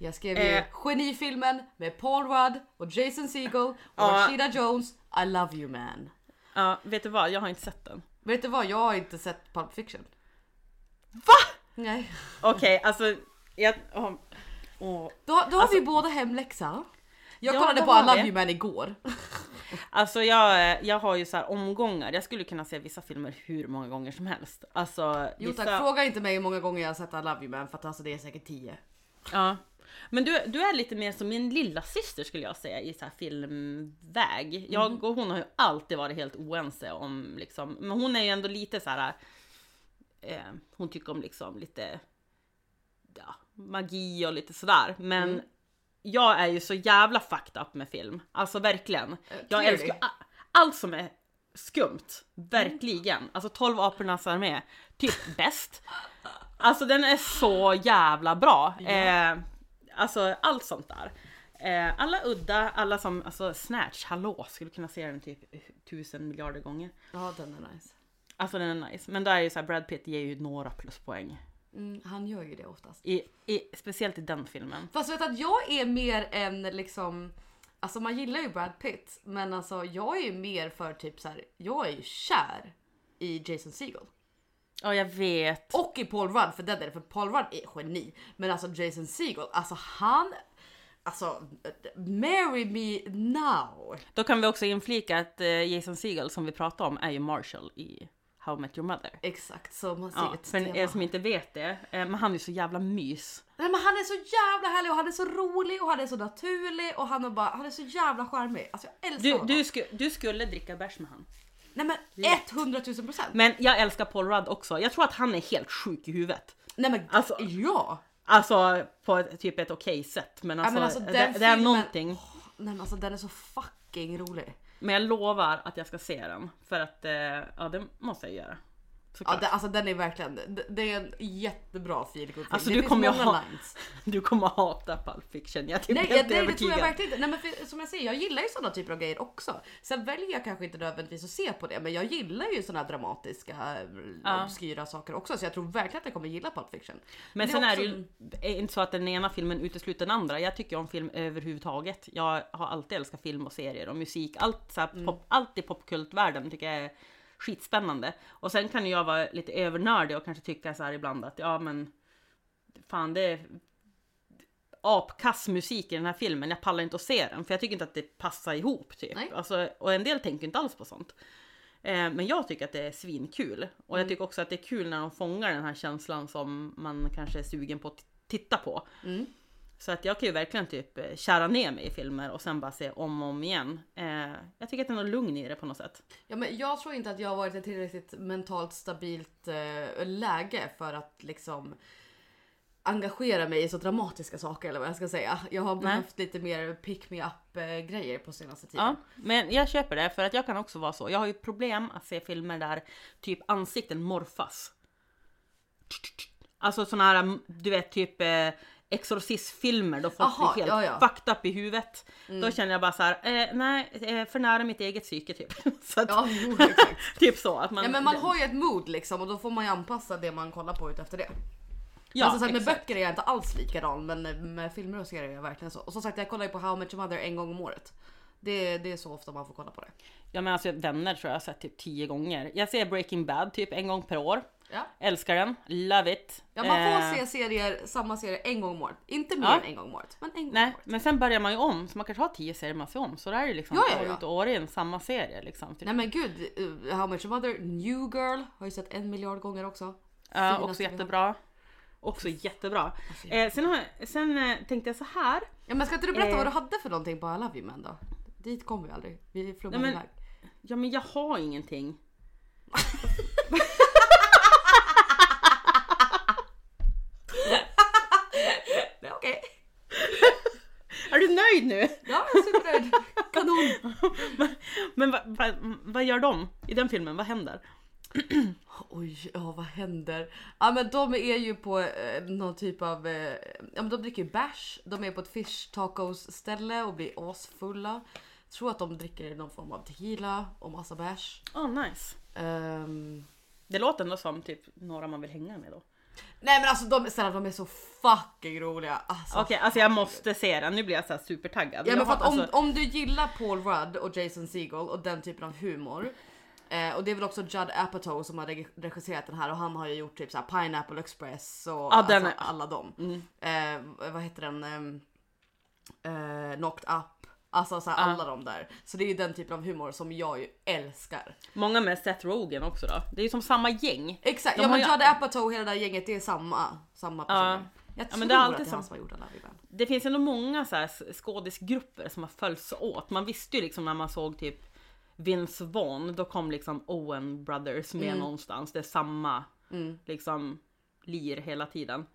Jag skrev ju Eh. genifilmen med Paul Rudd och Jason Segel och Ja. Rashida Jones. I love you man. Ja, vet du vad? Jag har inte sett den. Vet du vad? Jag har inte sett Pulp Fiction. Va? Nej. Okej, alltså jag... åh, åh. Då, då har Alltså- vi båda hemläxa. Jag Ja, kollade på I love you man igår. Alltså jag, jag har ju så här omgångar. Jag skulle kunna se vissa filmer hur många gånger som helst. Alltså Jo vissa... tack, fråga inte mig hur många gånger jag har sett I love you man för att alltså det är säkert tio. Ja. Men du, du är lite mer som min lilla syster skulle jag säga i så här filmväg. Jag Mhm. och hon har ju alltid varit helt oense om liksom, men hon är ju ändå lite så här. Eh, hon tycker om liksom lite ja, magi och lite sådär. Men Mm. jag är ju så jävla fucked up med film. Alltså verkligen. Jag clearly. älskar allt som är skumt. Verkligen. Alltså 12 apornas armé. Typ bäst. Alltså den är så jävla bra. Eh, alltså allt sånt där. Eh, alla udda, alla som, alltså Snatch, hallå, skulle kunna se den typ tusen miljarder gånger. Ja den är nice. Alltså den är nice. Men där är ju så här, Brad Pitt ger ju några pluspoäng. Mm, han gör ju det oftast. I, i, speciellt i den filmen. Fast vet att jag är mer än liksom Alltså man gillar ju Brad Pitt men alltså jag är ju mer för typ så här. jag är ju kär i Jason Segel. Ja jag vet. Och i Paul Rudd för den är det, för Paul Rudd är geni. Men alltså Jason Segel, alltså han Alltså marry me now. Då kan vi också inflika att eh, Jason Segel som vi pratade om är ju Marshall i How I Met Your Mother. Exakt så man ser Ja, ett för tema. er som inte vet det, eh, men han är så jävla mys. Nej men han är så jävla härlig och han är så rolig och han är så naturlig och han är bara, han är så jävla charmig. Alltså jag älskar Du, honom. du, sku, du skulle dricka bärs med han. Nej men 100 000 procent. Men jag älskar Paul Rudd också. Jag tror att han är helt sjuk i huvudet. Nej men Alltså- ja. Alltså på ett, typ ett okej sätt. Men alltså, men alltså, det, den det är någonting. Nej men alltså den är så fucking rolig. Men jag lovar att jag ska se den. För att, eh, ja det måste jag göra. Ja, det, alltså den är verkligen, det, det är en jättebra feel good Alltså, det du kommer ha- lines. Du kommer hata Pulp Fiction. Jag är typ Nej, helt nej det tror jag verkligen inte. Nej, men för, som jag säger, jag gillar ju sådana typer av grejer också. Sen väljer jag kanske inte nödvändigtvis att se på det, men jag gillar ju sådana dramatiska, Ja. obskyra saker också. Så jag tror verkligen att jag kommer gilla Pulp Fiction. Men det sen är det ju är inte så att den ena filmen utesluter den andra. Jag tycker om film överhuvudtaget. Jag har alltid älskat film och serier och musik. Allt, så här, Mm. pop, allt i popkultvärlden tycker jag är skitspännande. Och sen kan jag vara lite övernördig och kanske tycka så här ibland att ja men fan det är apkass musik i den här filmen, jag pallar inte att se den för jag tycker inte att det passar ihop typ. Nej. Alltså, och en del tänker inte alls på sånt. Eh, men jag tycker att det är svinkul. Och Mm. jag tycker också att det är kul när de fångar den här känslan som man kanske är sugen på att titta på. Mm. Så att jag kan ju verkligen typ eh, kära ner mig i filmer och sen bara se om och om igen. Eh, jag tycker att det är något lugn i det på något sätt. Ja, men jag tror inte att jag har varit i ett tillräckligt mentalt stabilt eh, läge för att liksom engagera mig i så dramatiska saker eller vad jag ska säga. Jag har behövt lite mer pick me up eh, grejer på senaste tiden. Ja, men jag köper det för att jag kan också vara så. Jag har ju problem att se filmer där typ ansikten morfas. Alltså såna här, du vet typ eh, exorcistfilmer då folk Aha, blir helt ja, ja. fucked up i huvudet. Då känner jag bara så här, eh, nej, eh, för nära mitt eget psyke typ. så att, Ja, jo, typ så. Att man, Ja men man har ju ett mood liksom och då får man ju anpassa det man kollar på ut efter det. ja, alltså, så med böcker är jag inte alls likadan men med filmer och serier är jag verkligen så. Och som sagt jag kollar ju på How Your Mother en gång om året. Det, det är så ofta man får kolla på det. Ja men alltså vänner tror jag har sett typ tio gånger. Jag ser Breaking Bad typ en gång per år. Ja. Älskar den, love it. Ja man får Eh, se serier, samma serier en gång om året. Inte mer Ja. än en gång om året. Men en gång om Nej, året. men sen börjar man ju om, så man kanske har tio serier man ser om. Så där är det liksom Ja, ja, år ja. ut och år in, samma serie liksom. Typ. Nej men gud, uh, How Your Mother, New Girl har jag sett en miljard gånger också. Ja, också jättebra. Också jättebra. Alltså, Eh, sen har, sen eh, tänkte jag så här. Ja men ska inte du berätta Eh. vad du hade för någonting på I Love You Man då? Dit kom vi aldrig. Vi flummade iväg. Ja men jag har ingenting. Ja, Okej. Är du nöjd nu? Ja, jag är supernöjd. Kanon. Men vad va, vad gör de i den filmen? Vad händer? Oj, ja vad händer? Ja men de är ju på eh, någon typ av, eh, ja men de dricker ju bärs. De är på ett fish tacos ställe och blir asfulla. Tror att de dricker någon form av tequila och massa bärs. Oh nice. Ehm, Det låter ändå som typ några man vill hänga med då. Nej men alltså de, snälla, de är så fucking roliga. Alltså, Okej, alltså jag måste se den. Nu blir jag så supertaggad. Ja men för att om, alltså, om du gillar Paul Rudd och Jason Segel och den typen av humor. Eh, och det är väl också Judd Apatow som har reg- regisserat den här och han har ju gjort typ så här Pineapple Express och den alltså, är- alla dem. Mm. Eh, vad heter den? ehm, eh, knocked Up. Alltså så här, alla de där. Så det är ju den typen av humor som jag ju älskar. Många med Seth Rogen också då. Det är ju som samma gäng. Exakt, De ja har men ju- Judd Apatow och hela det där gänget det är samma, samma personer. Jag Ja, tror men det är att alltid det är han som- som har gjort alla ibland. Det finns ändå många så här skådisgrupper som har följts åt. Man visste ju liksom när man såg typ Vince Vaughn, då kom liksom Owen Brothers med Mm. någonstans. Det är samma Mm. liksom lir hela tiden.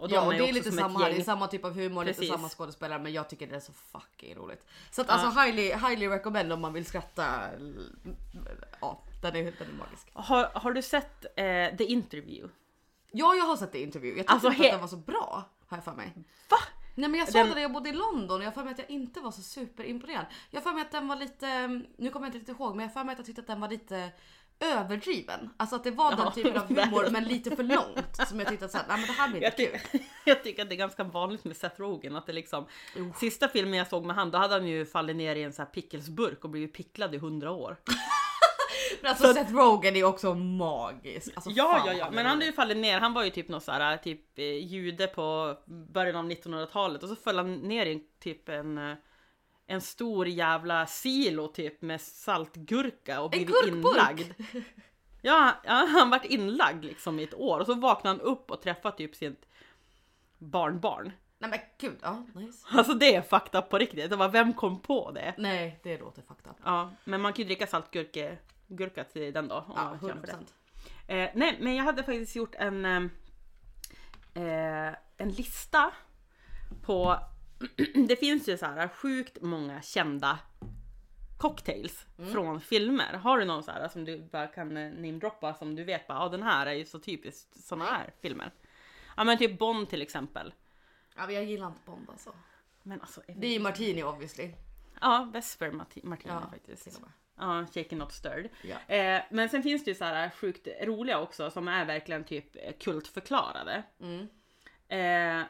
Och de Ja och det är lite samma det är samma typ av humor, lite Precis. samma skådespelare men jag tycker det är så fucking roligt. Så att Ja. alltså highly, highly recommend om man vill skratta. Ja, den är, den är magisk. Har, har du sett eh, The Interview? Ja jag har sett det i intervju, jag tyckte Alltså, inte att den var så bra har jag för mig. Va? Nej men jag såg Den- den när jag bodde i London och jag har för mig att jag inte var så superimponerad. Jag har för mig att den var lite, nu kommer jag inte riktigt ihåg men jag har för mig att jag tyckte att den var lite överdriven. Alltså att det var den Ja, typen av humor men lite för långt. Som jag tyckte att så här, nej men det här blir inte Jag, kul. jag tycker att det är ganska vanligt med Seth Rogen att det liksom Jo. Sista filmen jag såg med han, då hade han ju fallit ner i en sån här pickelsburk och blivit picklad i hundra år. Men alltså Så- Seth Rogen är också magisk. Alltså, Ja, ja, ja, men han hade ju fallit ner. Han var ju typ någon så här, typ eh, jude på början av 1900-talet och så föll han ner i typ en eh, en stor jävla silo typ med saltgurka och blivit inlagd. Ja, han vart inlagd liksom i ett år och så vaknade han upp och träffade typ sitt barnbarn. Nej men gud, ja nice. Alltså det är up på riktigt. Det var vem kom på det? Nej det låter up. Ja, men man kan ju dricka saltgurka gurka till den då. om Ja, man känner 100%. för det. Eh, nej, men jag hade faktiskt gjort en, eh, eh, en lista på... det finns ju så här sjukt många kända cocktails från filmer. Har du någon så här som du bara kan eh, namedroppa som du vet bara, ja den här är ju så typiskt såna här filmer. Ja men typ Bond till exempel. Ja men jag gillar inte Bond alltså. Men alltså, Det är ju Martini obviously. ja Vesper Marti- Martini Ja, faktiskt. Ja, shaken not stirred. Ja. Eh, men sen finns det ju så här sjukt roliga också som är verkligen typ eh, kultförklarade. Mm. Eh,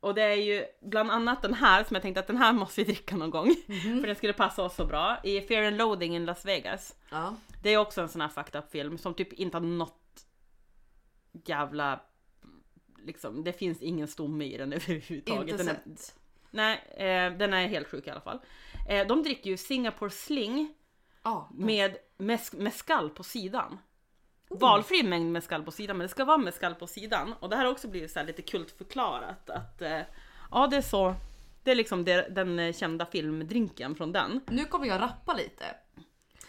och det är ju bland annat den här som jag tänkte att den här måste vi dricka någon gång. Mhm. För den skulle passa oss så bra. I Fear and Loathing in Las Vegas. Ja. Det är också en sån här fucked up film som typ inte har något jävla liksom, det finns ingen stomme i den överhuvudtaget. Inte den är, sett. nej, eh, den är helt sjuk i alla fall. Eh, de dricker ju Singapore Sling Ja, med mes- mescal på sidan. Valfri mängd mescal på sidan, men det ska vara mescal på sidan. Och det här har också blivit så lite kultförklarat att eh, ja, det är så. Det är liksom det, den eh, kända filmdrinken från den. Nu kommer jag rappa lite.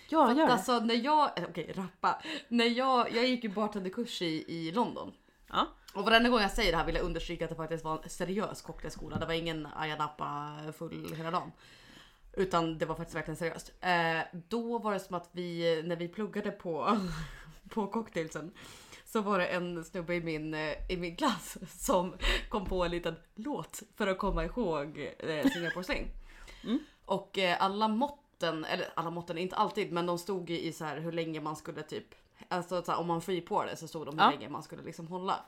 Ja, För att alltså när jag, eh, okej rappa. När jag, jag gick ju bartenderkurs i, i London. Ja. Och varenda gång jag säger det här vill jag understryka att det faktiskt var en seriös cocktailskola. Det var ingen Ayia Napa full hela dagen. Utan det var faktiskt verkligen seriöst. Eh, då var det som att vi, när vi pluggade på, på cocktailsen. Så var det en snubbe i min, eh, i min klass som kom på en liten låt för att komma ihåg eh, Singapore Sling. Och eh, alla måtten, eller alla måtten, inte alltid, men de stod ju i så här hur länge man skulle typ, alltså så här, om man freepouade så stod de hur Ja. länge man skulle liksom hålla.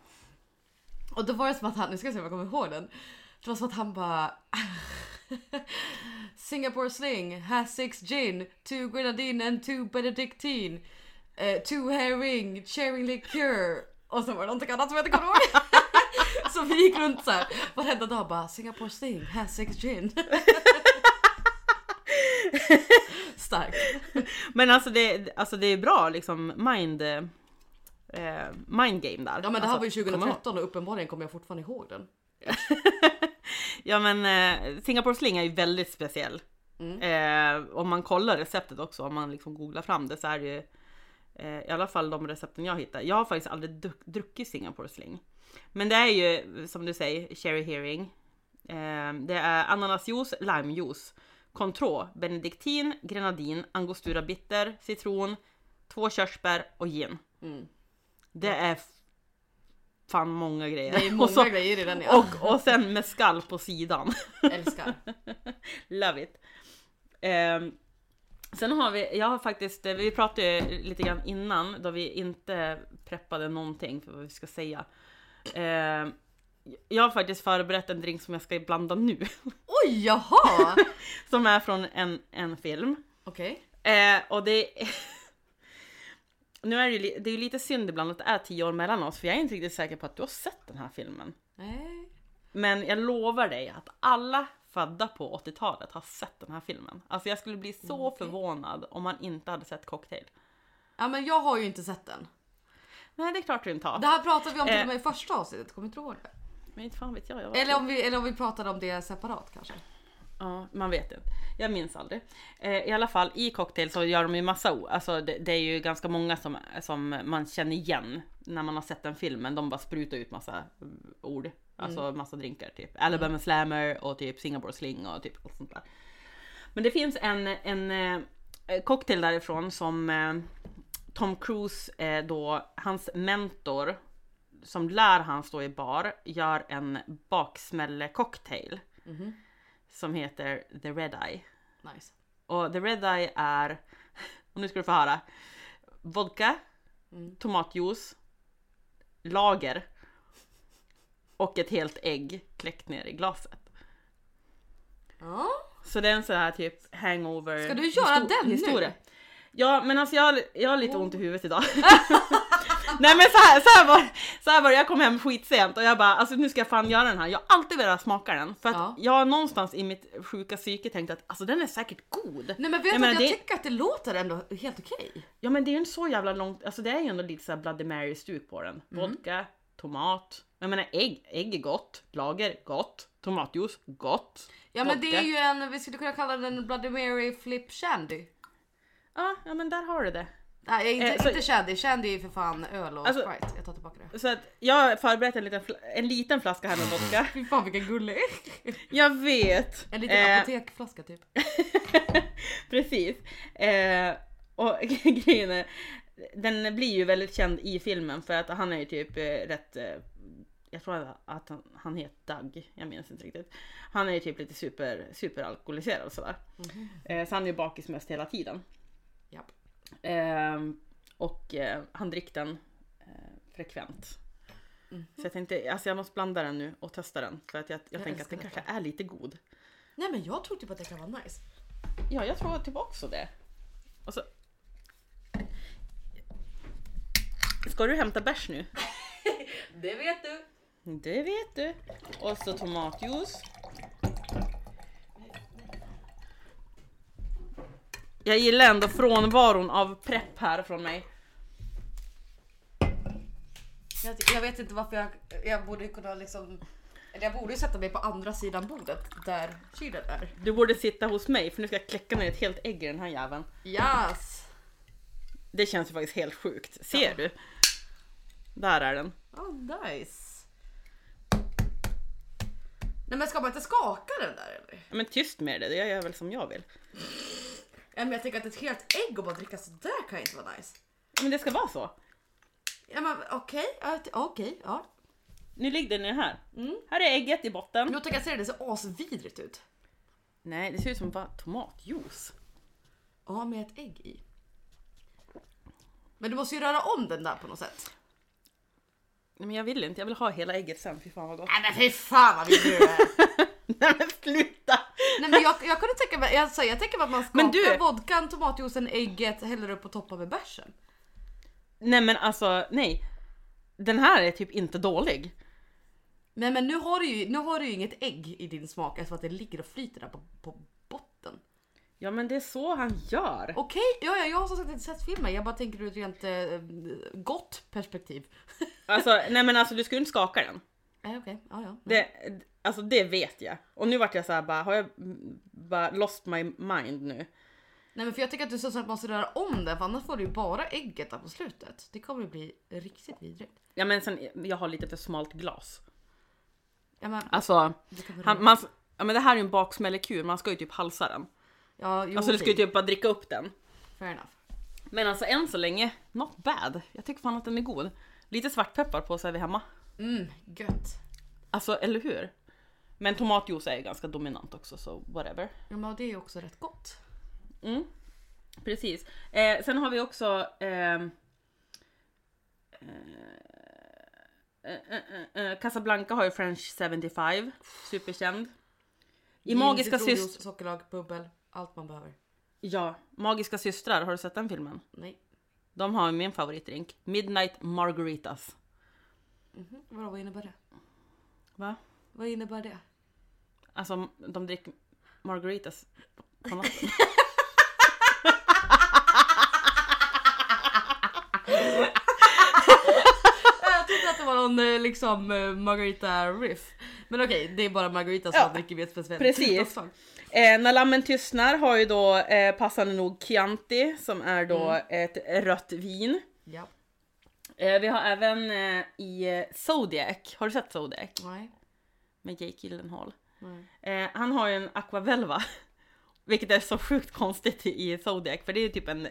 Och då var det som att han, nu ska jag se om jag kommer ihåg den. Det var som att han bara Singapore sling has six gin, two grenadine and two benedictine. Uh, two herring, cherry liqueur. Och så var det någonting annat som jag inte kommer ihåg. så vi gick runt såhär varenda dag bara Singapore sling has six gin. Starkt. Men alltså det, alltså det är bra liksom mind, eh, mind game där. Ja men det här alltså, var ju kommer man ihåg. 2013 och uppenbarligen kommer jag fortfarande ihåg den. Ja men eh, Singapore Sling är ju väldigt speciell. Eh, om man kollar receptet också, om man liksom googlar fram det så är det ju eh, i alla fall de recepten jag hittar. Jag har faktiskt aldrig dru- druckit Singapore Sling. Men det är ju som du säger cherry hearing. Eh, det är ananasjuice, limejuice, Cointreau, benediktin, grenadin, angostura bitter, citron, två körsbär och gin. Mm. Det är fan många grejer. Det är Och många så- grejer i den ja. och, och sen mescal på sidan. Älskar. Love it. Ehm, sen har vi, jag har faktiskt, eh, vi pratade ju lite grann innan då vi inte preppade någonting för vad vi ska säga. Ehm, jag har faktiskt förberett en drink som jag ska blanda nu. Oj jaha! Som är från en, en film. Okej. Eh, och det Nu är det ju det är lite synd ibland att det är tio år mellan oss för jag är inte riktigt säker på att du har sett den här filmen. Nej. Men jag lovar dig att alla födda på 80-talet har sett den här filmen. Alltså jag skulle bli så Okej. förvånad om man inte hade sett Cocktail. Ja men jag har ju inte sett den. Nej det är klart du inte har. Det här pratade vi om till Eh. och med i första avsnittet, kommer inte ihåg det? Men inte fan vet jag. jag Eller om, vi, eller om vi pratade om det separat kanske. Ja, man vet inte. Jag minns aldrig. Eh, I alla fall i Cocktail så gör de ju massa. Alltså det, det är ju ganska många som, som man känner igen när man har sett den filmen. De bara sprutar ut massa ord. Alltså massa drinkar typ. Alabama Slammer och typ Singapore Sling och typ allt sånt där. Men det finns en, en eh, cocktail därifrån som eh, Tom Cruise eh, då, hans mentor som lär han stå i bar, gör en baksmälle cocktail Mhm. som heter The Red Eye. Nice. Och The Red Eye är, och nu ska du få höra, vodka, Mm. tomatjuice, lager och ett helt ägg kläckt ner i glaset. Ja. Så det är en sån här typ hangover Ska du göra den nu? Ja men alltså jag, jag har lite ont i huvudet idag. Nej men så här, så, här var, så här var det, jag kom hem skitsent och jag bara alltså nu ska jag fan göra den här. Jag har alltid velat smaka den för att Ja. jag har någonstans i mitt sjuka psyke tänkt att alltså den är säkert god. Nej men vet Jag du menar, att jag det- tycker att det låter ändå helt okej. Ja men det är ju inte så jävla långt, alltså det är ju ändå lite såhär Bloody Mary stuk på den. Mm. Vodka, tomat, jag menar ägg, ägg är gott, lager gott, tomatjuice gott. Ja men det är ju en, vi skulle kunna kalla den en Bloody Mary Flip Shandy. Ja, ja men där har du det. Nej inte, Eh, så- inte Shandy, Shandy är för fan öl och Alltså- Sprite. Jag tar tillbaka det. Så att jag har förberett en liten, en liten flaska här med vodka. Fy fan vilken gullig. Jag vet! En liten Eh, apotekflaska typ. Precis. Eh, och grejen är, den blir ju väldigt känd i filmen för att han är ju typ eh, rätt, eh, jag tror att han, han heter Doug, jag minns inte riktigt. Han är ju typ lite super, superalkoholiserad och sådär. Eh, så han är ju bakis mest hela tiden. Japp. Eh, och eh, han dricker den eh, frekvent. Så jag tänkte, alltså jag måste blanda den nu och testa den för att jag, jag, Jag tänker att den kanske är lite god. Nej men jag tror typ att det kan vara nice. Ja, jag tror typ också det. Och så... Ska du hämta bärs nu? Det vet du. Det vet du. Och så tomatjuice. Jag gillar ändå frånvaron av prepp här från mig. Jag, jag vet inte varför jag, jag borde kunna liksom... Eller jag borde ju sätta mig på andra sidan bordet där kylen är. Du borde sitta hos mig för nu ska jag kläcka ner ett helt ägg i den här jäveln. Yes! Det känns ju faktiskt helt sjukt. Ser du? Där är den. Oh, nice. Nej men ska man inte skaka den där eller? Ja, men tyst med det, det gör jag väl som jag vill. Ja, men jag tänker att ett helt ägg och bara dricka sådär kan inte vara nice. Ja, Men det ska vara så. Ja men okej, t- okej, ja. Nu ligger den här. Mm. Här är ägget i botten. Men jag tänker att se det, det ser asvidrigt ut. Nej, det ser ut som bara tomatjuice. Ja, med ett ägg i. Men du måste ju röra om den där på något sätt. Men jag vill inte, jag vill ha hela ägget sen. Fy fan vad gott. Nej men fy fan vad vill du Nej men sluta! Nej men jag, jag kunde tänka mig, alltså, jag tänker mig att man skakar Men du- vodkan, tomatjuicen, ägget, häller upp och toppar med bärsen. Nej men alltså, nej. Den här är typ inte dålig. Nej men nu har du ju, nu har du ju inget ägg i din smak eftersom att det ligger och flyter där på, på. Ja men det är så han gör. Okej, ja, ja jag har som sagt inte sett filmen. Jag bara tänker ur ett rent eh, gott perspektiv. Alltså, nej men alltså du skulle inte skaka den. Nej okej, ja ja. Det, alltså det vet jag. Och nu vart jag så här bara, har jag bara lost my mind nu? Nej men för jag tycker att du sagt måste röra om den för annars får du ju bara ägget där på slutet. Det kommer ju bli riktigt vidrigt. Ja men sen, jag har lite för smalt glas. Ja men, Alltså, han, man, ja, men det här är ju en baksmällekur, man ska ju typ halsa den. Ja, jo, Alltså du ska ju typ bara dricka upp den. Fair enough. Men alltså än så länge, not bad. Jag tycker fan att den är god. Lite svartpeppar på så är vi hemma. Mm, gött. Alltså eller hur? Men tomatjuice är ju ganska dominant också så whatever. Ja men det är ju också rätt gott. Mm. Precis. Eh, sen har vi också ehm, eh, eh, eh, eh, Casablanca har ju French 75, superkänd. I Gin, Magiska systrar, Sockerlag, bubbel, allt man behöver. ja, Magiska systrar, har du sett den filmen? Nej. De har min favoritdrink, Midnight Margaritas. Mhm. Vadå, vad innebär det? Va? Vad innebär det? Alltså de dricker margaritas på natten. det var någon eh, liksom eh, Margarita riff. Men okej, det är bara Margarita som Ja, dricker vid ett speciellt precis. Eh, när lammen tystnar har ju då eh, passande nog Chianti som är då ett rött vin. Ja. Eh, vi har även eh, i Zodiac, har du sett Zodiac? Nej. Med Jake Gyllenhaal. Han har ju en aquavelva. Vilket är så sjukt konstigt i Zodiac för det är ju typ en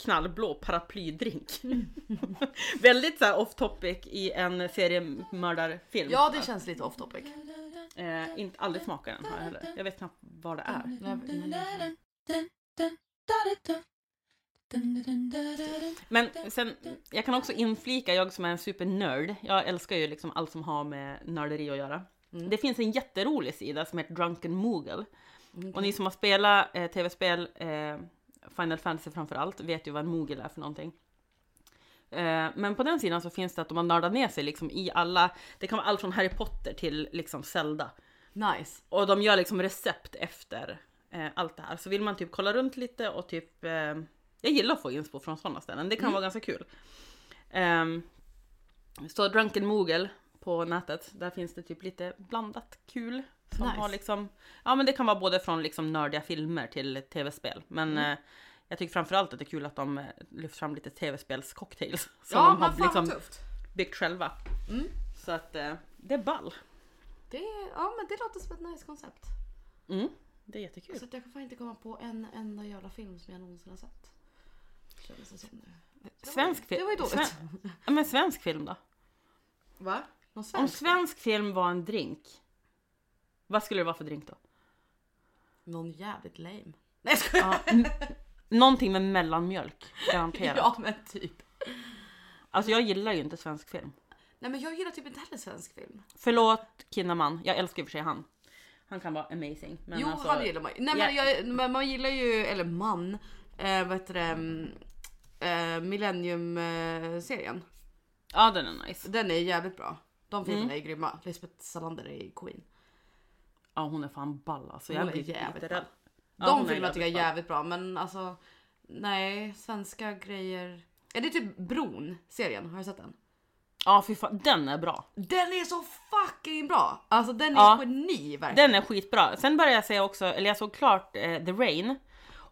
knallblå paraplydrink. Väldigt så här off topic i en seriemördarfilm. Ja, det känns lite off topic. Eh, inte, aldrig smakat den har jag heller. Jag vet knappt vad det är. Men sen, jag kan också inflika, jag som är en supernörd, jag älskar ju liksom allt som har med nörderi att göra. Det finns en jätterolig sida som heter Drunken Moogle. Och ni som har spelat eh, tv-spel, eh, Final Fantasy framför allt, vet ju vad en Moogle är för någonting. Eh, men på den sidan så finns det att de har nördat ner sig liksom i alla, det kan vara allt från Harry Potter till liksom Zelda. Nice. Och de gör liksom recept efter eh, allt det här. Så vill man typ kolla runt lite och typ... Eh, jag gillar att få inspo från sådana ställen. Det kan vara ganska kul. Ehm, så Drunken Moogle på nätet. Där finns det typ lite blandat kul. Som Nice. har liksom... Ja men det kan vara både från liksom nördiga filmer till tv-spel. Men Mm. eh, jag tycker framförallt att det är kul att de eh, lyfter fram lite tv-spelscocktails. Som Ja, de har liksom tufft. byggt själva. Mm. Så att eh, det är ball. Det, ja, men det låter som ett nice koncept. Mm, det är jättekul. Så att jag kan fan inte komma på en enda jävla film som jag någonsin har sett. Det. Det Svensk film. Det var ju dåligt. Sven- men svensk film då? Va? Någon Om svensk? svensk film var en drink, vad skulle det vara för drink då? Någon jävligt lame. Nej jag skojar. Ja, n- någonting med mellanmjölk, garanterat. Ja men typ. Alltså jag gillar ju inte svensk film. Nej men jag gillar typ inte heller svensk film. Förlåt Kinnaman, jag älskar i och för sig han. Han kan vara amazing. Men jo alltså, han gillar man ju. Nej men, Ja. jag, men man gillar ju, eller man, eh, vad heter det, mm, eh, Millennium-serien. Ja den är nice. Den är jävligt bra. De filmerna är grymma. Lisbeth Salander är Queen. Ja hon är fan ball alltså. Hon Jag är jävligt bra. rädd. Ja, De filmerna tycker jag är jävligt ball. jävligt bra men alltså nej, svenska grejer. Är det typ Bron serien? Har du sett den? Ja fy fan, den är bra. Den är så fucking bra! Alltså den är Ja. geni verkligen. Den är skitbra. Sen började jag se också, eller jag såg klart eh, The Rain.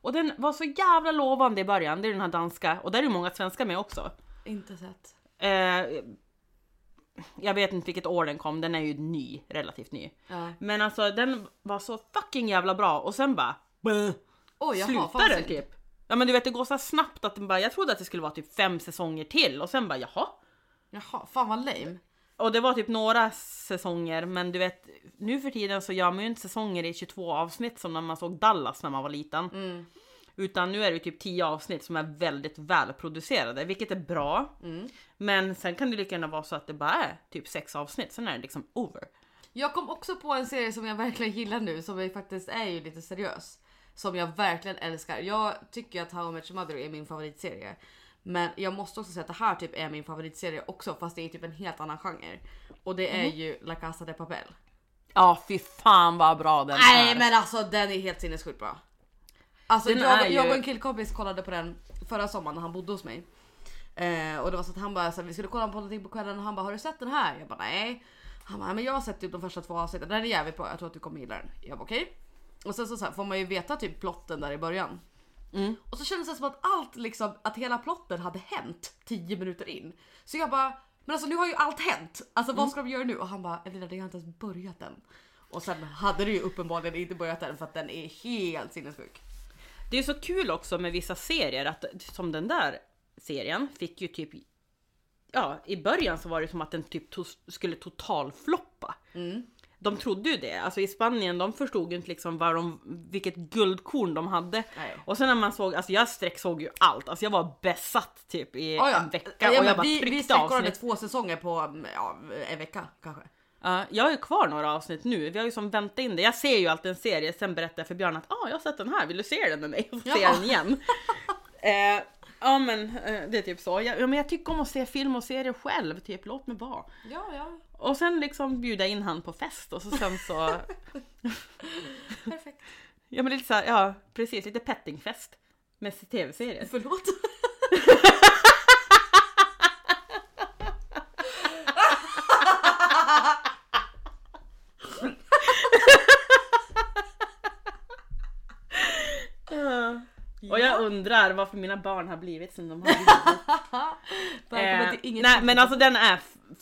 Och den var så jävla lovande i början, det är den här danska. Och där är ju många svenskar med också. Inte sett. Eh, jag vet inte vilket år den kom, den är ju ny, relativt ny. Ja. Men alltså den var så fucking jävla bra och sen bara... Oj, slutar den typ. Ja men du vet det går så snabbt att den bara, jag trodde att det skulle vara typ fem säsonger till och sen bara jaha. Jaha, fan vad lame. Och det var typ några säsonger men du vet nu för tiden så gör man ju inte säsonger i 22 avsnitt som när man såg Dallas när man var liten. Mm. Utan nu är det typ 10 avsnitt som är väldigt välproducerade vilket är bra. Mm. Men sen kan det lika gärna vara så att det bara är typ 6 avsnitt sen är det liksom over. Jag kom också på en serie som jag verkligen gillar nu som är faktiskt är ju lite seriös. Som jag verkligen älskar. Jag tycker att How I Met Your Mother är min favoritserie. Men jag måste också säga att det här typ är min favoritserie också fast det är typ en helt annan genre. Och det är Mhm. ju La Casa de Papel. Ja fy fan vad bra den Nej är. men alltså den är helt sinnessjukt bra. Alltså Den jag, ju- jag och en killkompis kollade på den förra sommaren när han bodde hos mig. Eh, och det var så att han bara så här, vi skulle kolla på någonting på kvällen och han bara har du sett den här? Jag bara nej. Han bara "Nej, men jag har sett typ de första två avsnitten. Den är jävligt bra. Jag tror att du kommer gilla den. Jag bara okej. Och sen så, så här, får man ju veta typ plotten där i början. Mm. Och så kändes det som att allt liksom att hela plotten hade hänt 10 minuter in. Så jag bara men alltså nu har ju allt hänt. Alltså Mm. vad ska de göra nu? Och han bara Evelina det har inte ens börjat än. Och sen hade det ju uppenbarligen inte börjat än för att den är helt sinnessjuk. Det är så kul också med vissa serier att som den där serien fick ju typ Ja, i början så var det som att den typ to- skulle totalfloppa. Mm. De trodde ju det. Alltså i Spanien, de förstod ju inte liksom vad de, vilket guldkorn de hade. Nej. Och sen när man såg, alltså jag sträcksåg ju allt. Alltså jag var besatt typ i Ja, ja. en vecka Ja, och jag bara vi vi tryckte sträckkollade avsnitt. två säsonger på en vecka kanske. Ja, jag har ju kvar några avsnitt nu. Vi har ju som väntat in det. Jag ser ju alltid en serie, sen berättar jag för Björn att ah, jag har sett den här, vill du se den med mig? Och jag Jaha. den igen. eh, ja men eh, det är typ så. Jag, ja, men jag tycker om att se film och serier själv, typ låt mig vara. Ja, ja. Och sen liksom bjuda in han på fest och så sen så, Perfekt. ja men lite så här, ja precis, lite pettingfest med tv-serier. Förlåt. Ja. Och jag undrar varför mina barn har blivit som de har blivit. Eh, inget nej men alltså den är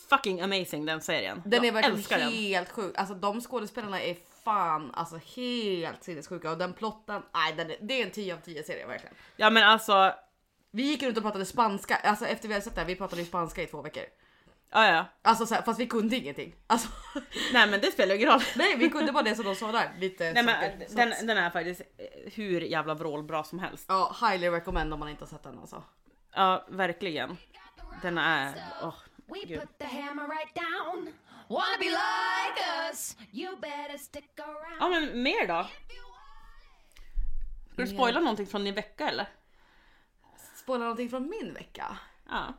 fucking amazing den serien. Den är jag verkligen älskar den. helt sjuk. Alltså de skådespelarna är fan alltså helt sinnessjuka och den plotten, nej den är, det är en 10 av 10 serie verkligen. Ja men alltså, Vi gick runt och pratade spanska, alltså efter vi hade sett det här, vi pratade spanska i två veckor. Ja ja. Alltså så här, fast vi kunde ingenting. Alltså, Nej men det spelar ju ingen roll. nej vi kunde bara det som de sa där. Lite Nej saker. men Så den, den är faktiskt eh, hur jävla vrålbra som helst. Ja, highly recommend om man inte har sett den alltså. Ja verkligen. Den är, åh We gud. put the hammer right down. Wanna be like us? You better stick around. Ja men mer då? Ska du spoila någonting från din vecka eller? Spoila någonting från min vecka. Ja.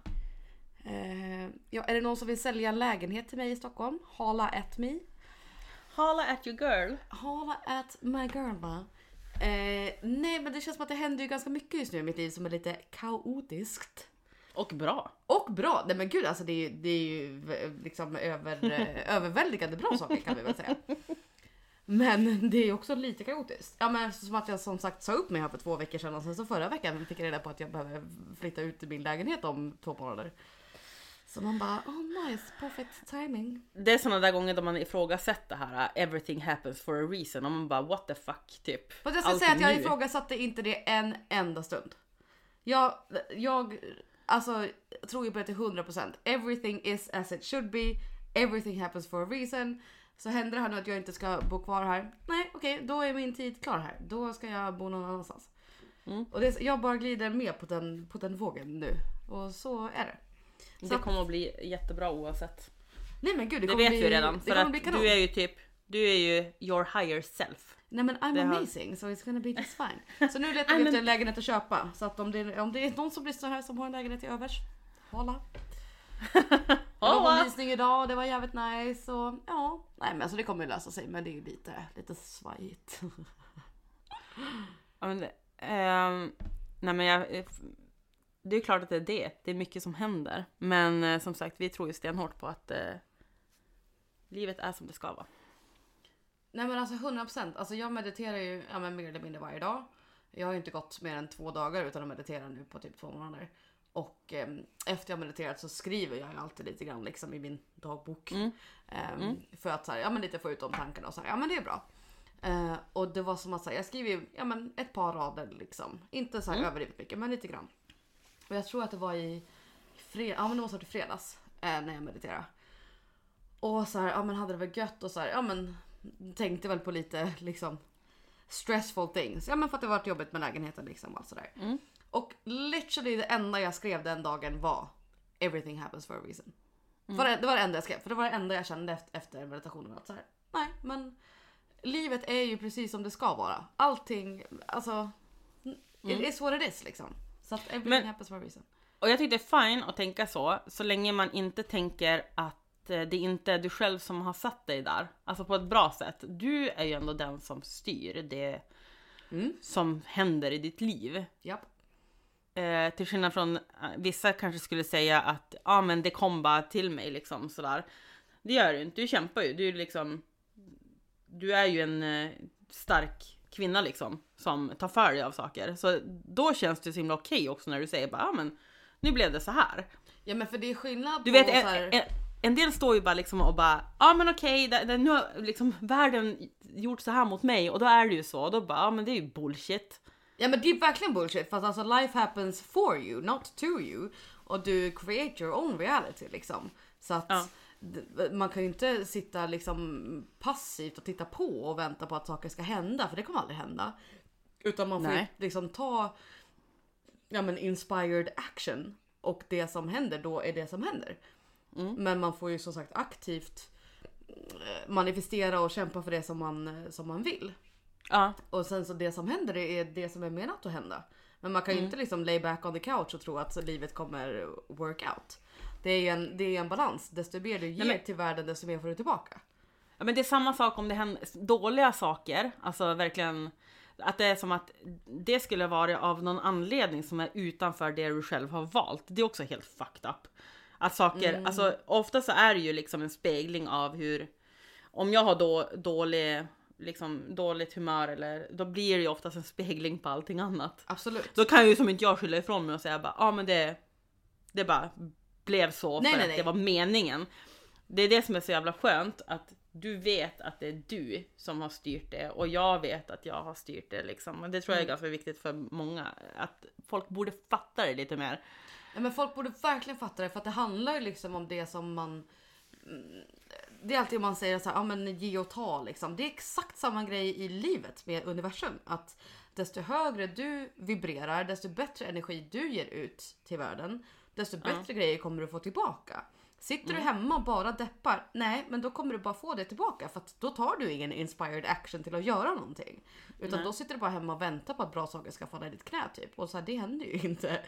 Eh, ja, är det någon som vill sälja en lägenhet till mig i Stockholm? Hala at me. Hala at your girl. Hala at my girl va? Eh, nej men det känns som att det händer ju ganska mycket just nu i mitt liv som är lite kaotiskt. Och bra. Och bra! Nej men gud alltså det är det är ju liksom över, eh, överväldigande bra saker kan vi väl säga. Men det är också lite kaotiskt. Ja men som att jag som sagt sa upp mig här för två veckor sedan och sen så förra veckan fick jag reda på att jag behöver flytta ut till min lägenhet om två månader. Så man bara oh nice, perfect timing. Det är såna där gånger då man ifrågasätter det här uh, everything happens for a reason och man bara what the fuck typ. Fast jag ska Allt säga att jag nu. ifrågasatte inte det en enda stund. Jag, jag alltså, tror ju på det till 100%. Everything is as it should be. Everything happens for a reason. Så händer det här nu att jag inte ska bo kvar här. Nej okej, då är min tid klar här. Då ska jag bo någon annanstans. Mm. Och det, jag bara glider med på den, på den vågen nu. Och så är det. Så Det kommer att bli jättebra oavsett. Nej men gud det Det kommer vet bli, vi redan. För att du är ju typ, du är ju your higher self. Nej men I'm Det har- amazing so it's gonna be just fine. Så nu letar vi efter en lägenhet att köpa. Så att om det, om det är någon som lyssnar här som har en lägenhet i övers, hala. Jag var på visning idag och det var jävligt nice och ja, nej men alltså det kommer ju lösa sig men det är ju lite, lite svajigt. Ja, men, ehm, nej men jag, det är klart att det är det. Det är mycket som händer. Men eh, som sagt, vi tror ju stenhårt på att eh, livet är som det ska vara. Nej men alltså 100%, alltså jag mediterar ju ja, men mer eller mindre varje dag. Jag har ju inte gått mer än två dagar utan att meditera nu på typ två månader. Och eh, efter jag mediterat så skriver jag ju alltid lite grann liksom i min dagbok. Mm. Ehm, För att så här, ja, men lite få ut de tankarna och så här, ja men det är bra. Eh, och det var som att säga, jag skriver ja, men ett par rader liksom. Inte så här Mm. överdrivet mycket men lite grann. Och jag tror att det var i fred- ja, men det måste ha varit i fredags eh, när jag mediterade. Och så här, ja men hade det väl gött och så här, ja men tänkte väl på lite liksom stressful things. Ja men för att det varit jobbigt med lägenheten liksom och allt sådär. Mm. Och literally det enda jag skrev den dagen var everything happens for a reason. För det, det var det enda jag skrev, för det var det enda jag kände efter, efter meditationen. Att så här, nej men livet är ju precis som det ska vara. Allting, alltså it is what it is liksom. Så att everything Men- happens for a reason. Och jag tycker det är fine att tänka så, så länge man inte tänker att eh, det inte är du själv som har satt dig där. Alltså på ett bra sätt. Du är ju ändå den som styr det Mm. som händer i ditt liv. Japp. Eh, till skillnad från eh, vissa kanske skulle säga att ja ah, men det kom bara till mig liksom sådär. Det gör du inte, du kämpar ju. Du är liksom Du är ju en eh, stark kvinna liksom som tar för dig av saker. Så då känns det så himla okej också när du säger bara ah, men nu blev det så här. Ja men för det är skillnad Du på vet så en, här, en, en del står ju bara liksom och bara ja ah, men okej det, nu har liksom världen gjort så här mot mig och då är det ju så. Och då bara ja ah, men det är ju bullshit. Ja men det är verkligen bullshit fast alltså life happens for you, not to you. Och du create your own reality liksom. Så att Ja. Man kan ju inte sitta liksom passivt och titta på och vänta på att saker ska hända för det kommer aldrig hända. Utan man får Nej. liksom ta ja, men inspired action och det som händer då är det som händer. Mm. Men man får ju som sagt aktivt eh, manifestera och kämpa för det som man, eh, som man vill. Ja. Och sen så det som händer är det som är menat att hända. Men man kan Mm. ju inte liksom lay back on the couch och tro att livet kommer work out. Det är en, det är en balans. Desto mer du ger men- till världen desto mer får du tillbaka. Ja, men det är samma sak om det händer dåliga saker, alltså verkligen att det är som att det skulle vara av någon anledning som är utanför det du själv har valt. Det är också helt fucked up. Att saker, alltså ofta så är det ju liksom en spegling av hur, om jag har då dålig, liksom dåligt humör eller då blir det ju oftast en spegling på allting annat. Absolut. Då kan ju som inte jag skylla ifrån mig och säga bara, ja ah, men det, det bara blev så Nej, för nej, att nej. det var meningen. Det är det som är så jävla skönt att du vet att det är du som har styrt det och jag vet att jag har styrt det liksom. Och det tror jag Mm. är ganska viktigt för många. Att folk borde fatta det lite mer. Ja, men folk borde verkligen fatta det för att det handlar ju liksom om det som man mm, det är alltid man säger så här, ja men ge och ta liksom. Det är exakt samma grej i livet med universum. Att desto högre du vibrerar, desto bättre energi du ger ut till världen, desto bättre grejer kommer du få tillbaka. Sitter du hemma och bara deppar, nej men då kommer du bara få det tillbaka för att då tar du ingen inspired action till att göra någonting. Utan Nej. då sitter du bara hemma och väntar på att bra saker ska falla i ditt knä typ. Och så här, det händer ju inte.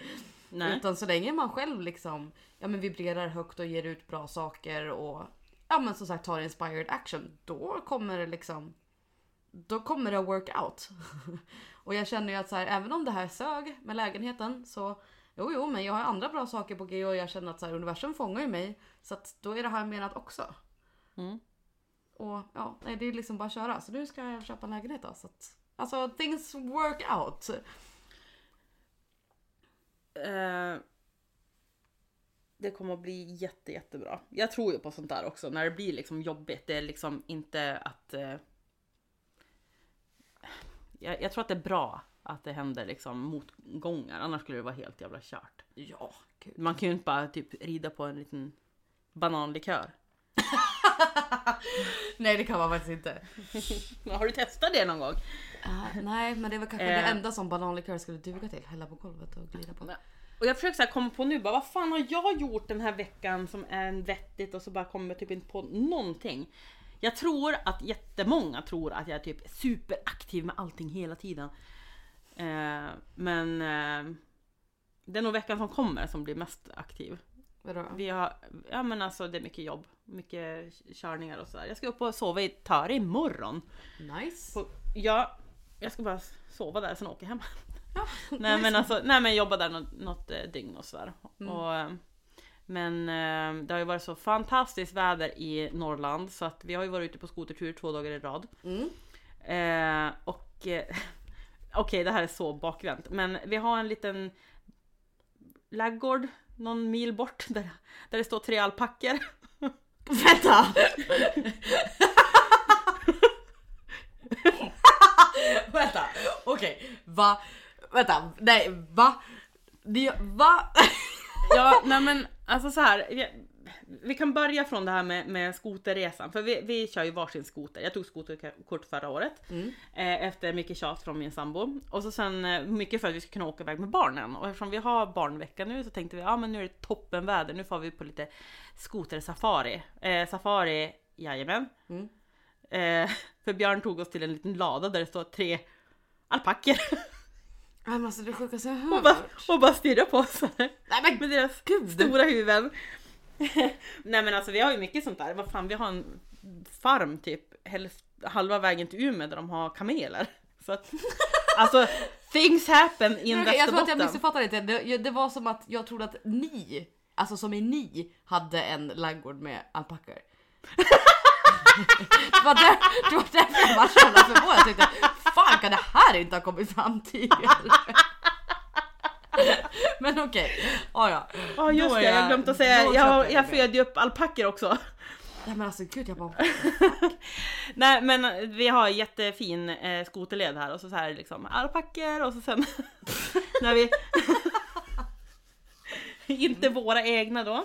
Nej. Utan så länge man själv liksom ja, men vibrerar högt och ger ut bra saker och ja, men som sagt tar inspired action. Då kommer det liksom. Då kommer det work out. och jag känner ju att så här, även om det här sög med lägenheten så jo, jo, men jag har andra bra saker på G och jag känner att så här, universum fångar ju mig så att då är det här menat också. Mm. Och ja, nej, det är liksom bara att köra. Så nu ska jag köpa en lägenhet då. Så att, alltså things work out. Eh, det kommer att bli jätte, jättebra. Jag tror ju på sånt där också. När det blir liksom jobbigt. Det är liksom inte att... Eh, jag, jag tror att det är bra att det händer liksom motgångar. Annars skulle det vara helt jävla kört. Ja, gud. Man kan ju inte bara typ rida på en liten bananlikör. Nej det kan man faktiskt inte. Har du testat det någon gång? Ah, nej men det väl kanske Eh. det enda som bananlikör skulle duga till. Hälla på golvet och glida på. Och jag försöker så här komma på nu bara, vad fan har jag gjort den här veckan som är vettigt och så bara kommer jag typ inte på någonting. Jag tror att jättemånga tror att jag är typ superaktiv med allting hela tiden. Eh, men eh, det är nog veckan som kommer som blir mest aktiv. Vadå? Vi har, ja men alltså det är mycket jobb, mycket körningar och sådär. Jag ska upp och sova i Töre imorgon. Nice. På, ja, jag ska bara sova där sen åka hem. Ja, Nej men alltså, nej men jobba där något, något eh, dygn och sådär. Mm. Och, eh, men eh, det har ju varit så fantastiskt väder i Norrland så att vi har ju varit ute på skotertur två dagar i rad. Mm. Eh, och eh, okej det här är så bakvänt men vi har en liten laggård någon mil bort där, där det står tre alpackor. Vänta! Vänta, okej. Va? Vänta, nej va? Det, va? Ja, nej men alltså så här. Vi, kan börja från det här med, med skoterresan, för vi, vi kör ju varsin skoter. Jag tog skoterkort förra året Mm. eh, efter mycket tjat från min sambo och så sen eh, mycket för att vi ska kunna åka iväg med barnen och eftersom vi har barnvecka nu så tänkte vi ja men nu är det toppenväder, nu får vi på lite skotersafari. Eh, safari, jajamän. Mm. Eh, för Björn tog oss till en liten lada där det står tre alpackor Nej men alltså det sjukaste jag har och bara, hört. och bara stirrar på oss. Nej men Med deras Gud. stora huvuden. Nej men alltså vi har ju mycket sånt där. Vad fan, vi har en farm typ hälft, halva vägen till Umeå där de har kameler. Så att, alltså things happen in okej, jag tror att jag Västerbotten. missuppfattade lite. Det, det var som att jag trodde att ni, alltså som i ni, hade en ladugård med alpackor. det var där, det var därför jag var så jävla förvånad. Jag tänkte, fan kan det här inte ha kommit fram tidigare? Men okej, ah, ja. Ja just det, jag har glömt att säga. Jag, jag, jag föder ju upp alpackor också. Nej men alltså gud jag bara, Nej men vi har jättefin eh, skoterled här och så, så här liksom alpackor och så sen när vi inte våra egna då.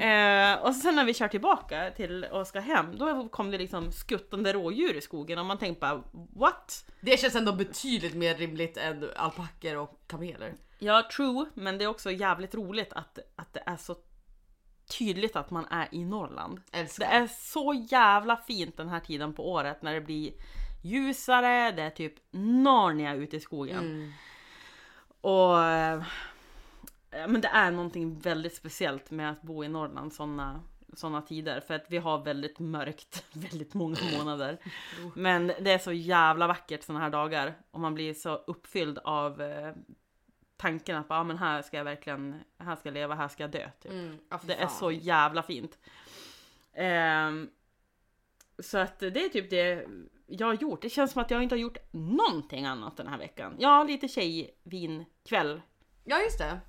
Eh, och så sen när vi kör tillbaka till och ska hem, då kom det liksom skuttande rådjur i skogen och man tänkte bara what? det känns ändå betydligt mer rimligt än alpackor och kameler. Ja true, men det är också jävligt roligt att, att det är så tydligt att man är i Norrland. Älskar. Det är så jävla fint den här tiden på året när det blir ljusare, det är typ Narnia ute i skogen. Mm. Och eh, men det är någonting väldigt speciellt med att bo i Norrland såna, såna tider. För att vi har väldigt mörkt väldigt många månader. Men det är så jävla vackert såna här dagar. Och man blir så uppfylld av eh, tanken att ah, men här ska jag verkligen, här ska jag leva, här ska jag dö. Typ. Mm. Fy Det är så jävla fint. Ehm, så att det är typ det jag har gjort. Det känns som att jag inte har gjort någonting annat den här veckan. Ja, lite tjejvinkväll. Ja just det.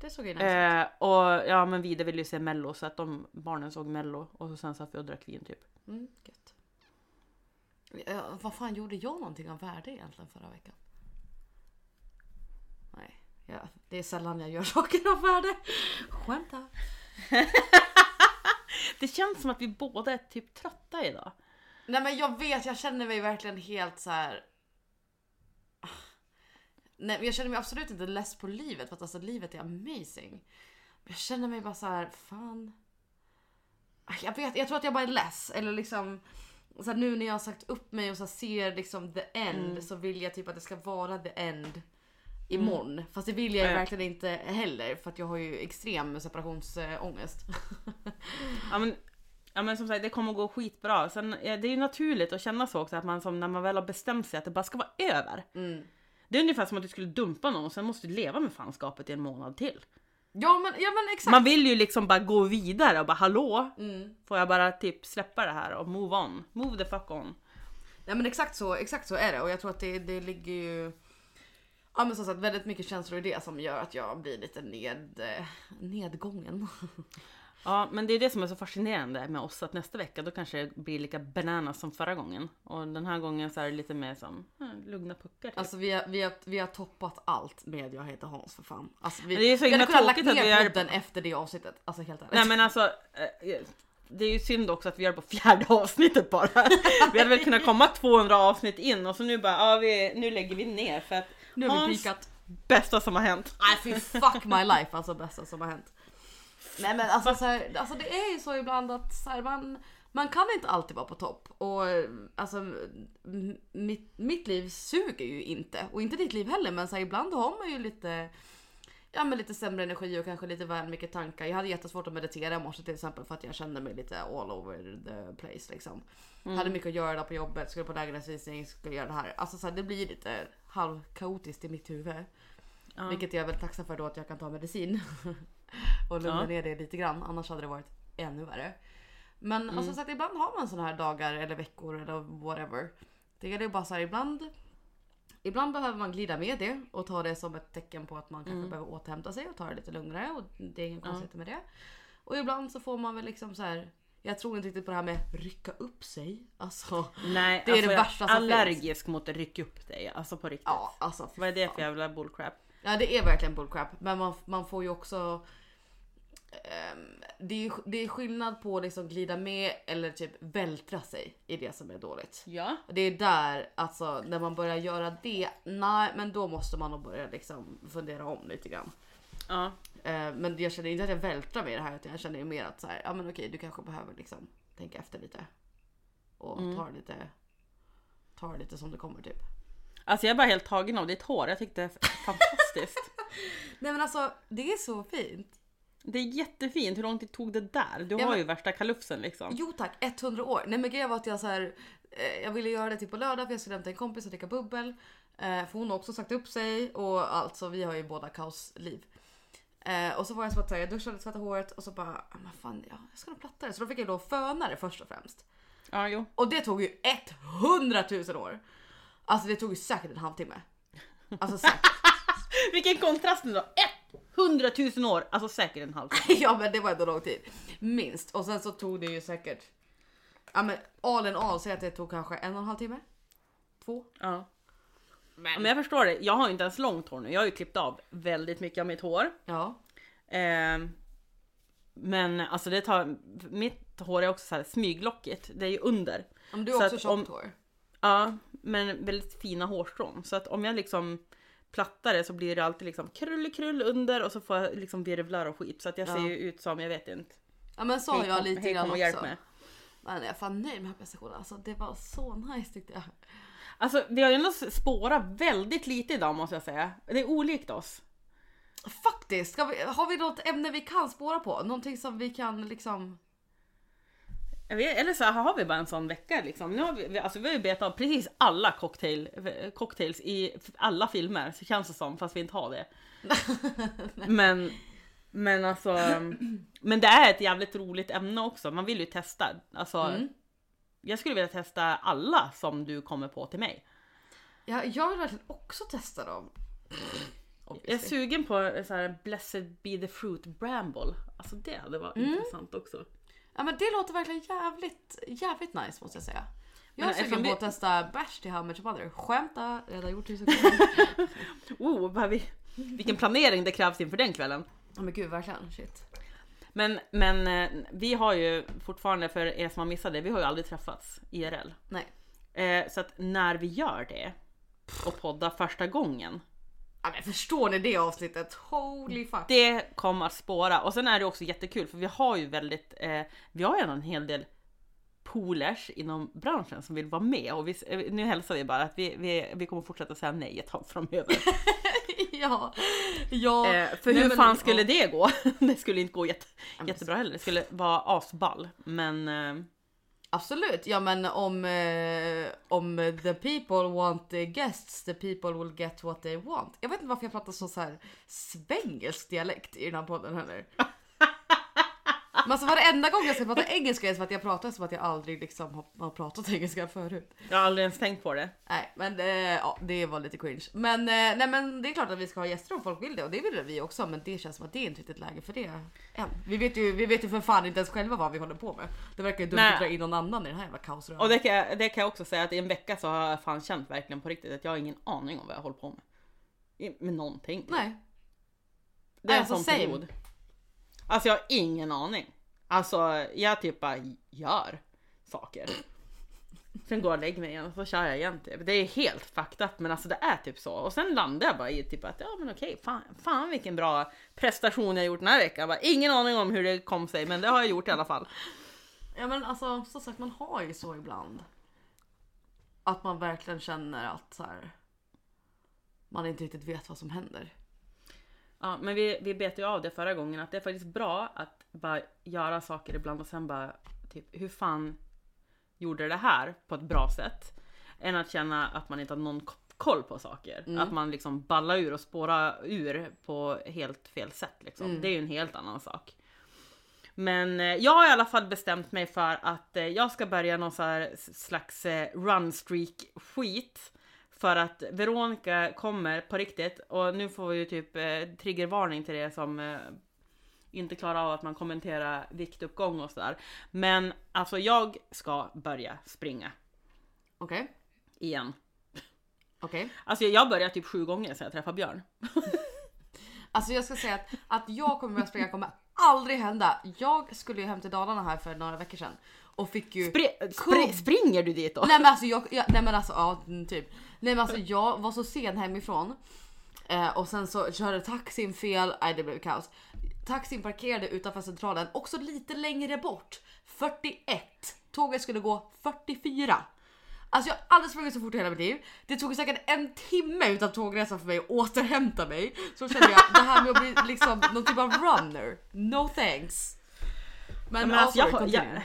Det såg ju nice ut. Eh, och ja, men Vide ville ju se mello så att de barnen såg mello och så sen satt vi och drack vin typ. Mm, gött. Ja, vad fan gjorde jag någonting av värde egentligen förra veckan? Ja, det är sällan jag gör saker av värde. Skämta. Det känns som att vi båda är typ trötta idag. Nej men jag vet, jag känner mig verkligen helt så här. Nej men jag känner mig absolut inte less på livet för att alltså livet är amazing. Men jag känner mig bara så här, fan. Jag vet, jag tror att jag bara är less eller liksom så här, nu när jag har sagt upp mig och så ser liksom the end så vill jag typ att det ska vara the end imorgon. Fast det vill jag ju verkligen inte heller för att jag har ju extrem separationsångest. Ja men, ja men som sagt det kommer att gå skitbra. Sen, det är ju naturligt att känna så också att man som när man väl har bestämt sig att det bara ska vara över. Mm. Det är ungefär som att du skulle dumpa någon och sen måste du leva med fanskapet i en månad till. Ja men, ja men exakt. Man vill ju liksom bara gå vidare och bara hallå, Mm. får jag bara typ släppa det här och move on. Move the fuck on. Ja men exakt så, exakt så är det och jag tror att det, det ligger ju Ja men som sagt väldigt mycket känslor i det som gör att jag blir lite ned, eh, nedgången. Ja men det är det som är så fascinerande med oss att nästa vecka då kanske det blir lika bananas som förra gången. Och den här gången så är det lite mer som eh, lugna puckar. Typ. Alltså vi har, vi, har, vi har toppat allt med Jag heter Hans för fan. Alltså, vi, Men det är så vi hade kunnat lagt ner vi är- podden efter det avsnittet. Alltså helt ärligt. Nej men alltså, eh, det är ju synd också att vi det på fjärde avsnittet bara. Vi hade väl kunnat komma 200 avsnitt in och så nu bara, ja vi, nu lägger vi ner för att nu har vi pikat. bästa som har hänt. Nej fy fuck my life alltså bästa som har hänt. Nej men alltså, så här, alltså det är ju så ibland att så här, man, man kan inte alltid vara på topp. Och alltså mitt, mitt liv suger ju inte. Och inte ditt liv heller men så här, ibland har man ju lite ja, men lite sämre energi och kanske lite väl mycket tankar. Jag hade jättesvårt att meditera i morse till exempel för att jag kände mig lite all over the place liksom. Hade mycket att göra på jobbet, skulle på lägenhetsvisning, skulle göra det här. Alltså så här, det blir lite halvkaotiskt i mitt huvud. Ja. Vilket jag är väldigt tacksam för då att jag kan ta medicin. och lugna Ja. ner det lite grann. Annars hade det varit ännu värre. Men Mm. alltså, så att ibland har man såna här dagar eller veckor eller whatever. Det är bara så här ibland. Ibland behöver man glida med det och ta det som ett tecken på att man kanske Mm. behöver återhämta sig och ta det lite lugnare och det är inget konstigt med det. Och ibland så får man väl liksom så här. Jag tror inte riktigt på det här med rycka upp sig. Alltså, Nej, Det är det alltså, jag värsta som allergisk mot att rycka upp dig. Alltså på riktigt. ja alltså. Vad är det för jävla bullcrap? Ja det är verkligen bullcrap. Men man, man får ju också... ehm, det, är, det är skillnad på liksom glida med eller typ vältra sig i det som är dåligt. Ja. Det är där, alltså när man börjar göra det, nej men då måste man nog börja liksom fundera om lite grann. Ja. Eh, men jag känner inte att jag vältrar mig i det här utan jag känner ju mer att så här, ja men okej du kanske behöver liksom tänka efter lite. Och ta det lite, ta lite som det kommer typ. Alltså jag är bara helt tagen av ditt hår. Jag tyckte det är fantastiskt. Nej men alltså det är så fint. Det är jättefint. Hur lång tid tog det där? Du Ja, har men- ju värsta kalufsen liksom. Jo tack, 100 år. Nej men grejen var att jag så här, eh, jag ville göra det typ på lördag för jag skulle hämta en kompis och dricka bubbel. Eh, för hon har också sagt upp sig och alltså vi har ju båda kaosliv. Eh, och så var jag så att jag duschade, tvättade håret och så bara, "Ah, men fan ja, jag ska nog platta det. Så då fick jag då föna det först och främst. Ja, jo. Och det tog ju 100 000 år. Alltså det tog ju säkert en halvtimme. Alltså säkert. Vilken kontrast nu då! 100 000 år! Alltså säkert en halv. ja men det var ändå lång tid. Minst. Och sen så tog det ju säkert, ja men all in all, säg att det tog kanske en och en halv timme. Två. Ja. Men jag förstår det. Jag har ju inte ens långt hår nu. Jag har ju klippt av väldigt mycket av mitt hår. Ja. Ehm, men alltså det tar, mitt hår är också så här smyglockigt. Det är ju under. Om du har också tjockt hår. Ja, men väldigt fina hårstrån. Så att om jag liksom plattar det så blir det alltid liksom krull under och så får jag liksom virvlar och skit. Så att jag Ja. ser ju ut som, jag vet inte. Ja men så har jag lite grann också. mig. Men jag är fan nöjd med den här prestationen. Alltså det var så nice tyckte jag. Alltså vi har ju ändå spårat väldigt lite idag måste jag säga. Det är olikt oss. Faktiskt, vi, har vi något ämne vi kan spåra på? Någonting som vi kan liksom... Vet, eller så har vi bara en sån vecka liksom. Nu har vi, alltså, vi har ju betat av precis alla cocktail, cocktails i alla filmer, så känns det som, fast vi inte har det. men, men alltså, men det är ett jävligt roligt ämne också. Man vill ju testa. Alltså, Mm. Jag skulle vilja testa alla som du kommer på till mig. Ja, jag vill verkligen också testa dem. Jag är Obviously. sugen på så här, Blessed be the fruit bramble. Alltså det hade varit Mm. intressant också. Ja men det låter verkligen jävligt, jävligt nice måste jag säga. Jag är sugen på att testa bärs till How Much Mother. Skämta, redan gjort tusen gånger. Oh, vi, vilken planering det krävs inför den kvällen. Ja men gud verkligen, shit. Men, men eh, vi har ju fortfarande, för er som har missat det, vi har ju aldrig träffats IRL. Nej. Eh, så att när vi gör det och poddar första gången, Ja, men förstår ni det avsnittet? Holy fuck. det kommer att spåra. Och sen är det också jättekul för vi har ju väldigt, eh, vi har ju en hel del polers inom branschen som vill vara med och vi, eh, nu hälsar vi bara att vi, vi, vi kommer fortsätta säga nej ett tag framöver. ja. ja. Eh, för Nej, hur men- fan skulle ja. det gå? det skulle inte gå jätte, jättebra heller. Det skulle vara asball. Men eh, Absolut, ja men om, eh, om the people want the guests, the people will get what they want. Jag vet inte varför jag pratar så, så här svengelsk dialekt i den här podden heller. Men alltså varenda gång jag ska prata engelska är det som att jag pratar som att jag aldrig liksom har, pratat engelska förut. jag har aldrig ens tänkt på det. Nej men eh, ja, det var lite cringe. Men, eh, nej, men det är klart att vi ska ha gäster om folk vill det och det vill vi också men det känns som att det är inte riktigt läge för det än. Vi vet ju, vi vet ju för fan inte ens själva vad vi håller på med. Det verkar ju dumt Nej. att dra in någon annan i den här jävla kaosröran. Och det kan, jag, det kan jag också säga att i en vecka så har jag fan känt verkligen på riktigt att jag har ingen aning om vad jag håller på med. Med någonting. Nej. det är en alltså, sån same. period. Alltså jag har ingen aning. Alltså jag typ bara gör saker. Sen går jag och lägger mig igen och så kör jag igen typ. Det är helt fucked up men alltså det är typ så. Och sen landar jag bara i typ att ja men okej, fan, fan vilken bra prestation jag gjort den här veckan. Bara, ingen aning om hur det kom sig men det har jag gjort i alla fall. Ja men alltså som sagt man har ju så ibland. Att man verkligen känner att så här, man inte riktigt vet vad som händer. Ja, men vi, vi bet ju av det förra gången att det är faktiskt bra att bara göra saker ibland och sen bara typ hur fan gjorde det här på ett bra sätt? Än att känna att man inte har någon koll på saker. Mm. Att man liksom ballar ur och spårar ur på helt fel sätt liksom. Mm. Det är ju en helt annan sak. Men eh, jag har i alla fall bestämt mig för att eh, jag ska börja någon slags eh, run streak skit. För att Veronica kommer på riktigt och nu får vi ju typ eh, triggervarning till det som eh, inte klarar av att man kommenterar viktuppgång och sådär. Men alltså jag ska börja springa Okej, igen. okej. Alltså jag börjar typ sju gånger sedan jag träffade Björn. Alltså jag ska säga att, att jag kommer börja springa kommer aldrig hända. Jag skulle ju hem till Dalarna här för några veckor sedan och fick ju Spri- spri- springer du dit då? Nej men alltså jag, jag nej men alltså ja typ. Nej men alltså jag var så sen hemifrån. Eh, och sen så körde taxin fel, nej det blev kaos. Taxin parkerade utanför centralen, också lite längre bort. 41. Tåget skulle gå 44. Alltså jag har aldrig sprungit så fort i hela mitt liv. Det tog säkert en timme utav tågresan för mig att återhämta mig. Så kände jag det här med att bli liksom någon typ av runner. No thanks. Men, men alltså, jag, jag.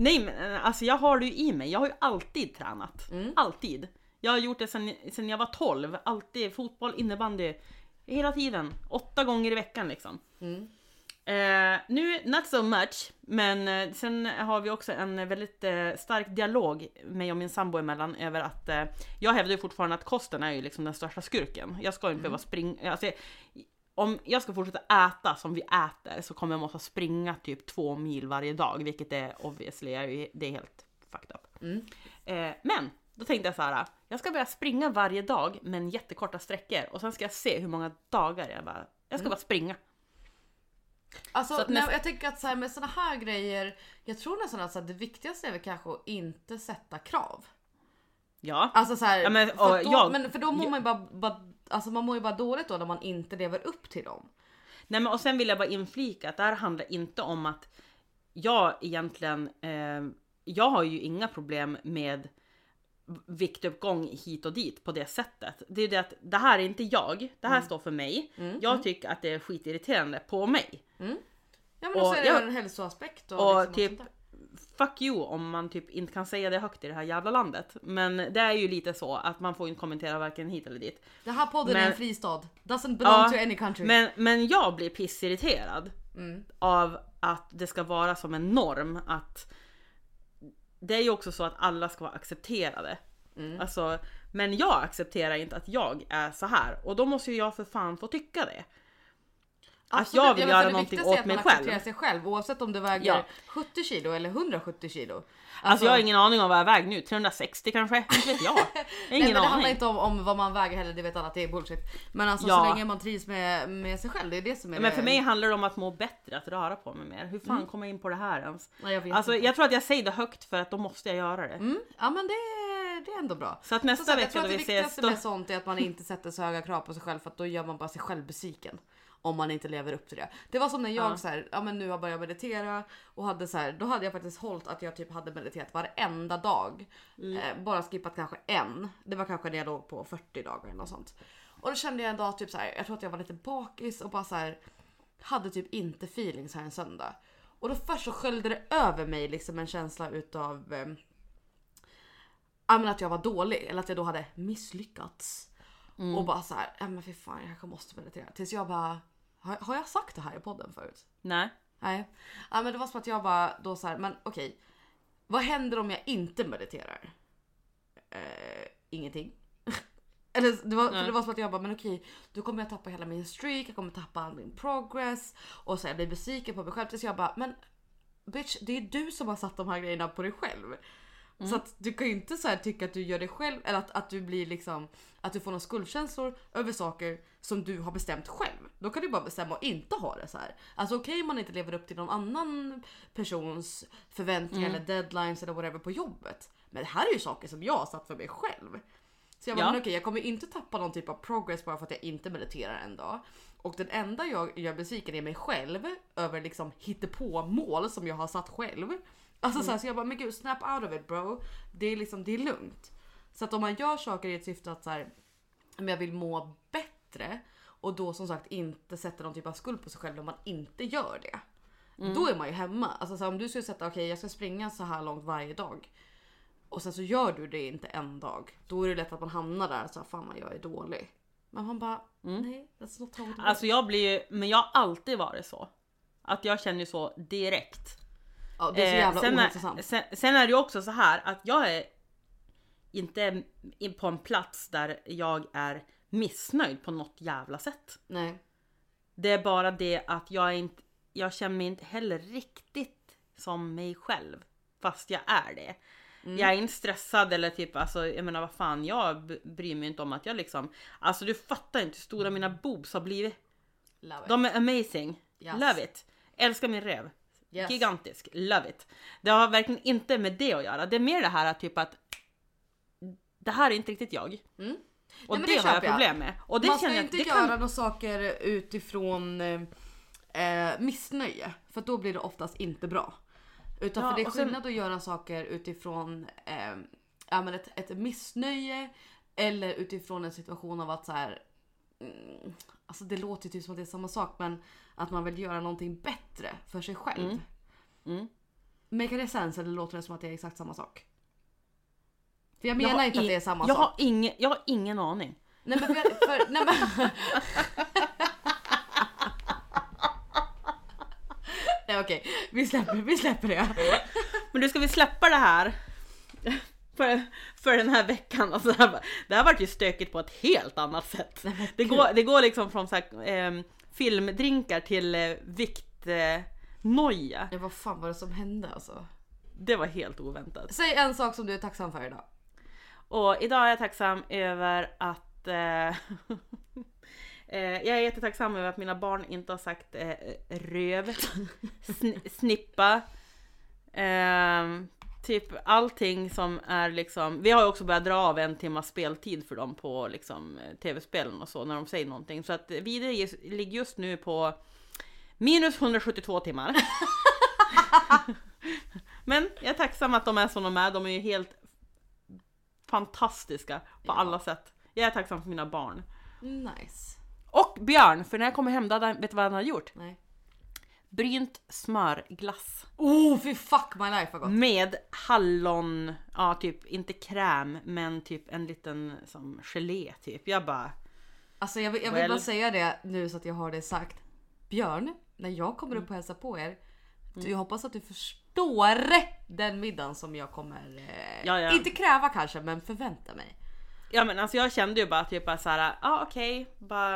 Nej men alltså jag har det ju i mig. Jag har ju alltid tränat. Mm. Alltid. Jag har gjort det sen, sen jag var 12. Alltid fotboll, innebandy. Hela tiden. Åtta gånger i veckan liksom. Mm. Eh, nu, not so much, men eh, sen har vi också en väldigt eh, stark dialog mig och min sambo emellan över att eh, jag hävdar ju fortfarande att kosten är ju liksom den största skurken. Jag ska ju inte behöva springa, alltså, om jag ska fortsätta äta som vi äter så kommer jag måste springa typ två mil varje dag, vilket är obviously, det är helt fucked up. Mm. Eh, men då tänkte jag så här, jag ska börja springa varje dag men jättekorta sträckor och sen ska jag se hur många dagar jag bara, jag ska Mm. bara springa. Alltså, nej, nästa- jag tänker att så här, med såna här grejer, jag tror nästan att så här, det viktigaste är väl kanske att inte sätta krav. Ja. Alltså så här, Ja, men, för, då, jag- men för då mår jag- man ju bara, bara, alltså man mår ju bara dåligt då när man inte lever upp till dem. Nej men och sen vill jag bara inflika att det här handlar inte om att jag egentligen, eh, jag har ju inga problem med viktuppgång hit och dit på det sättet. Det är det att det här är inte jag, det här står för mig. Jag tycker att det är skitirriterande på mig. Ja men Och då så är det jag- en hälsoaspekt och, och liksom typ- där. Fuck you om man typ inte kan säga det högt i det här jävla landet. Men det är ju lite så att man får inte kommentera varken hit eller dit. Det här podden är men- en fristad. Doesn't belong Ja, to any country. Men, men jag blir pissirriterad Mm. av att det ska vara som en norm att det är ju också så att alla ska vara accepterade. Mm. Alltså, men jag accepterar inte att jag är så här och då måste ju jag för fan få tycka det. Att Absolut. jag vill Ja, men för göra det någonting viktigaste är åt att mig man själv. accepterar sig själv oavsett om du väger Ja. 70 kilo eller 170 kilo. Alltså, jag har ingen aning om vad jag väger nu, 360 kanske? Inte vet jag. Jag har Nej, ingen men det handlar aning. inte om, om vad man väger heller, det vet alla att det är bullshit. Men alltså Ja. så länge man trivs med, med sig själv, det är det som är Men för det- mig handlar det om att må bättre, att röra på mig mer. Hur fan kommer jag in på det här ens? Nej, jag Alltså inte. jag tror att jag säger det högt för att då måste jag göra det. Mm, ja men det, det är ändå bra. Så att nästa jag vecka tror då att det vi ses viktigaste då... med sånt är att man inte sätter så höga krav på sig själv för att då gör man bara sig själv besviken. Om man inte lever upp till det. Det var som när jag Ja. så här, ja men nu har börjat meditera och hade så här, då hade jag faktiskt hållit att jag typ hade mediterat varenda dag. Mm. Eh, bara skippat kanske en. Det var kanske när jag låg på 40 dagar eller något sånt. Och då kände jag en dag typ så här, jag tror att jag var lite bakis och bara så här hade typ inte feeling så här en söndag. Och då först så sköljde det över mig liksom en känsla utav eh, men att jag var dålig eller att jag då hade misslyckats. Och bara så här, ja men fy fan jag kanske måste meditera. Tills jag bara, har, har jag sagt det här i podden förut? Nej. Nej. Ja, men det var som att jag bara då så här, men okej. Vad händer om jag inte mediterar? Eh, ingenting. Eller det var, det var som att jag bara, men okej, då kommer jag tappa hela min streak, jag kommer tappa all min progress och så jag blir besviken på mig själv. Tills jag bara, men bitch, det är du som har satt de här grejerna på dig själv. Så att du kan ju inte så här tycka att du gör det själv eller att, att du blir liksom att du får några skuldkänslor över saker som du har bestämt själv. Då kan du bara bestämma att inte ha det så här. Alltså okej om man inte lever upp till någon annan persons förväntningar eller deadlines eller whatever på jobbet. Men det här är ju saker som jag har satt för mig själv. Så jag bara, Ja. okej jag kommer inte tappa någon typ av progress bara för att jag inte mediterar en dag. Och den enda jag gör besviken är mig själv över liksom hittepå mål som jag har satt själv. Alltså så, här, så jag bara, men gud snap out of it bro. Det är liksom, det är lugnt. Så att om man gör saker i ett syfte att så här, men jag vill må bättre och då som sagt inte sätter någon typ av skuld på sig själv om man inte gör det. Då är man ju hemma. Alltså så här, om du skulle sätta okej jag ska springa så här långt varje dag och sen så gör du det inte en dag. Då är det lätt att man hamnar där så här, fan jag är dålig. Men man bara nej that's not how it. Alltså jag blir ju, men jag har alltid varit så. Att jag känner så direkt. Ja, det är så Eh, jävla sen, ohälsosamt. är, sen, sen är det ju också så här att jag är inte in på en plats där jag är missnöjd på något jävla sätt. Nej. Det är bara det att jag inte, jag känner mig inte heller riktigt som mig själv. Fast jag är det. Mm. Jag är inte stressad eller typ alltså, jag menar vad fan, jag bryr mig inte om att jag liksom, alltså du fattar inte hur stora mina boobs har blivit. Love it. De är amazing. Yes. Love it. Älskar min röv. Yes. Gigantisk. Love it. Det har verkligen inte med det att göra. Det är mer det här att typ att det här är inte riktigt jag. Mm. Och Nej, det, det har jag problem med. Och det man ska inte göra kan... några saker utifrån eh, missnöje. För då blir det oftast inte bra. Utan Ja, för det är och sen- skillnad att göra saker utifrån eh, ja, men ett, ett missnöje. Eller utifrån en situation av att så här. Mm, alltså det låter ju typ som att det är samma sak men att man vill göra någonting bättre för sig själv. Mm. Mm. Make det sense eller låter det som att det är exakt samma sak? För jag Jag menar har inte att det är samma jag sak. Har ingen, jag har ingen aning. Nej men, för, för, nej, men... nej okej, vi släpper, vi släpper det. Men du ska vi släppa det här? För, för den här veckan. Alltså, det här, det här vart ju stökigt på ett helt annat sätt. Det går, det går liksom från så här, ehm, filmdrinkar till eh, viktnoja. Ja, vad fan var det som hände alltså? Det var helt oväntat. Säg en sak som du är tacksam för idag. Och idag är jag tacksam över att eh, eh, jag är jättetacksam över att mina barn inte har sagt eh, röv, sn- snippa, ehm, typ allting som är liksom. Vi har ju också börjat dra av en timmas speltid för dem på liksom eh, tv-spelen och så när de säger någonting. Så att vi ligger just nu på minus 172 timmar. Men jag är tacksam att de är som de är. De är ju helt fantastiska på Ja. alla sätt. Jag är tacksam för mina barn. Nice. Och Björn, för när jag kommer hem, då vet du vad han har gjort? Nej. Brynt smörglass. Oh fy fuck my life vad gott. Med hallon, ja typ inte kräm, men typ en liten som gelé typ. Jag bara, Alltså jag vill, jag vill Well. bara säga det nu så att jag har det sagt. Björn, när jag kommer upp och hälsar på er. Jag hoppas att du förstår den middagen som jag kommer, eh, Ja, ja. inte kräva kanske men förvänta mig. ja men alltså jag kände ju bara typ bara såhär, ja ah, okej, bara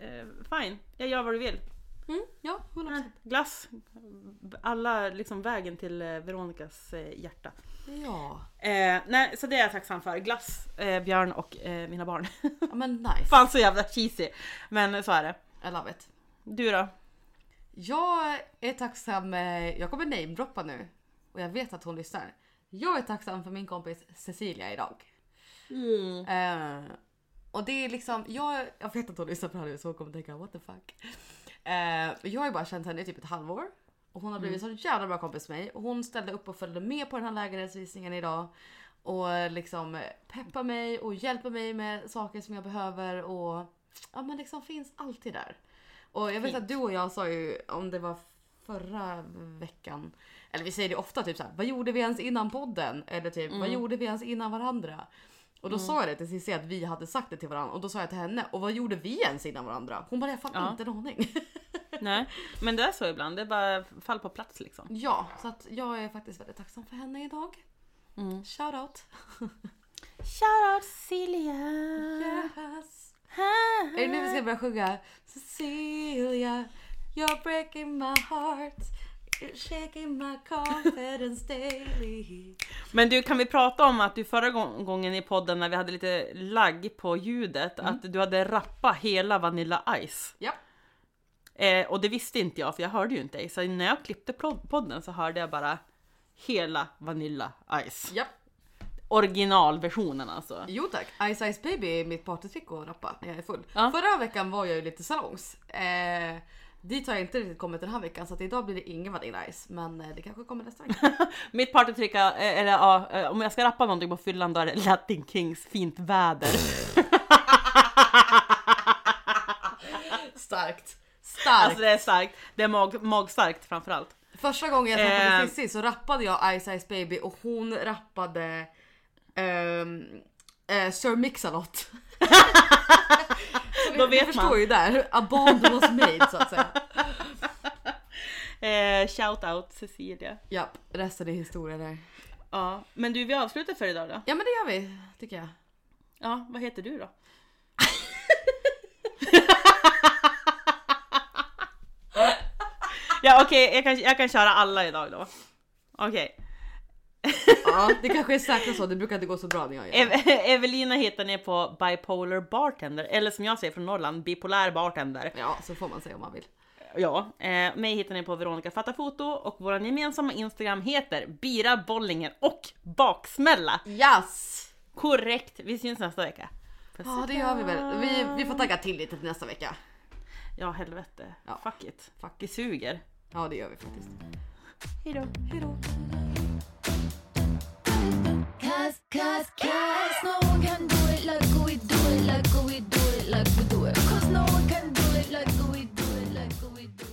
eh, fine, jag gör vad du vill. Mm, ja, 100%. Glass, alla liksom vägen till eh, Veronicas eh, hjärta. Ja, Eh, nej, så det är jag tacksam för. Glass, eh, Björn och eh, mina barn. ja men nice. Fan så jävla cheesy. Men så är det. I love it. Du då? Jag är tacksam, eh, jag kommer namedroppa nu och jag vet att hon lyssnar. Jag är tacksam för min kompis Cecilia idag. Eh, och det är liksom, jag, jag vet att hon lyssnar på det här nu så hon kommer tänka what the fuck. Eh, jag har ju bara känt henne i typ ett halvår. Och hon har blivit så jävla bra kompis med mig. Och hon ställde upp och följde med på den här lägenhetsvisningen idag. Och liksom peppar mig och hjälper mig med saker som jag behöver. Och ja men liksom finns alltid där. Och jag vet att du och jag sa ju om det var förra veckan. Eller vi säger det ofta typ såhär, vad gjorde vi ens innan podden? Eller typ, vad gjorde vi ens innan varandra? Och då sa jag det till Cissi att vi hade sagt det till varandra och då sa jag till henne och vad gjorde vi ens innan varandra? Hon bara jag fan Ja. inte en aning. Nej, men det är så ibland. Det är bara fall på plats liksom. ja, så att jag är faktiskt väldigt tacksam för henne idag. Mm. Shout out. Shoutout Celia. Yes. Är det nu vi ska börja sjunga? Cecilia, you're breaking my heart. You're shaking my confidence daily. Men du, kan vi prata om att du förra gång- gången i podden när vi hade lite lagg på ljudet, att du hade rappat hela Vanilla Ice. Ja. Eh, och det visste inte jag, för jag hörde ju inte dig. Så när jag klippte pod- podden så hörde jag bara hela Vanilla Ice. Ja. Originalversionen alltså. Jo tack. Ice Ice Baby är mitt partytrick att rappa när jag är full. Ja. Förra veckan var jag ju lite salongs. Eh, dit har jag inte riktigt kommit den här veckan så att idag blir det ingen Vanilla Ice. Men eh, det kanske kommer nästa vecka. Mitt partytrick, är- eller ja, eh, om jag ska rappa någonting på fyllan då är det Latin Kings fint väder. Starkt. Starkt. Alltså det är starkt. Det är mag, magstarkt framförallt. Första gången jag träffade Eh. Cissi så rappade jag Ice Ice Baby och hon rappade eh, Sir Mix-a-Lot. Då vet vi förstår man. ju där, a bond was made så att säga. Eh, shout out Cecilia. Japp, resten är historia där. Ja, men du vi avslutar för idag då. Ja men det gör vi, tycker jag. Ja, vad heter du då? ja okej, jag, kan, jag kan köra alla idag då. Okej. Ja, det kanske är säkert så, det brukar inte gå så bra när jag gör det. Ev- Evelina hittar ni på Bipolar Bartender, eller som jag säger från Norrland, Bipolär Bartender. Ja, så får man säga om man vill. Ja, eh, mig hittar ni på Veronica Fatta Foto och vår gemensamma Instagram heter Bira Bollinger och Baksmälla. Yes! Korrekt, vi syns nästa vecka. Puss Ja det gör vi väl. Vi, vi får tagga till lite till nästa vecka. Ja helvete, Ja. fuck it. Fuck. Vi suger. Ja det gör vi faktiskt. Hejdå. Hejdå. cause, cause, cause no one can do it like we do it, like we do it, like we do it. Cause no one can do it like we do it, like we do it.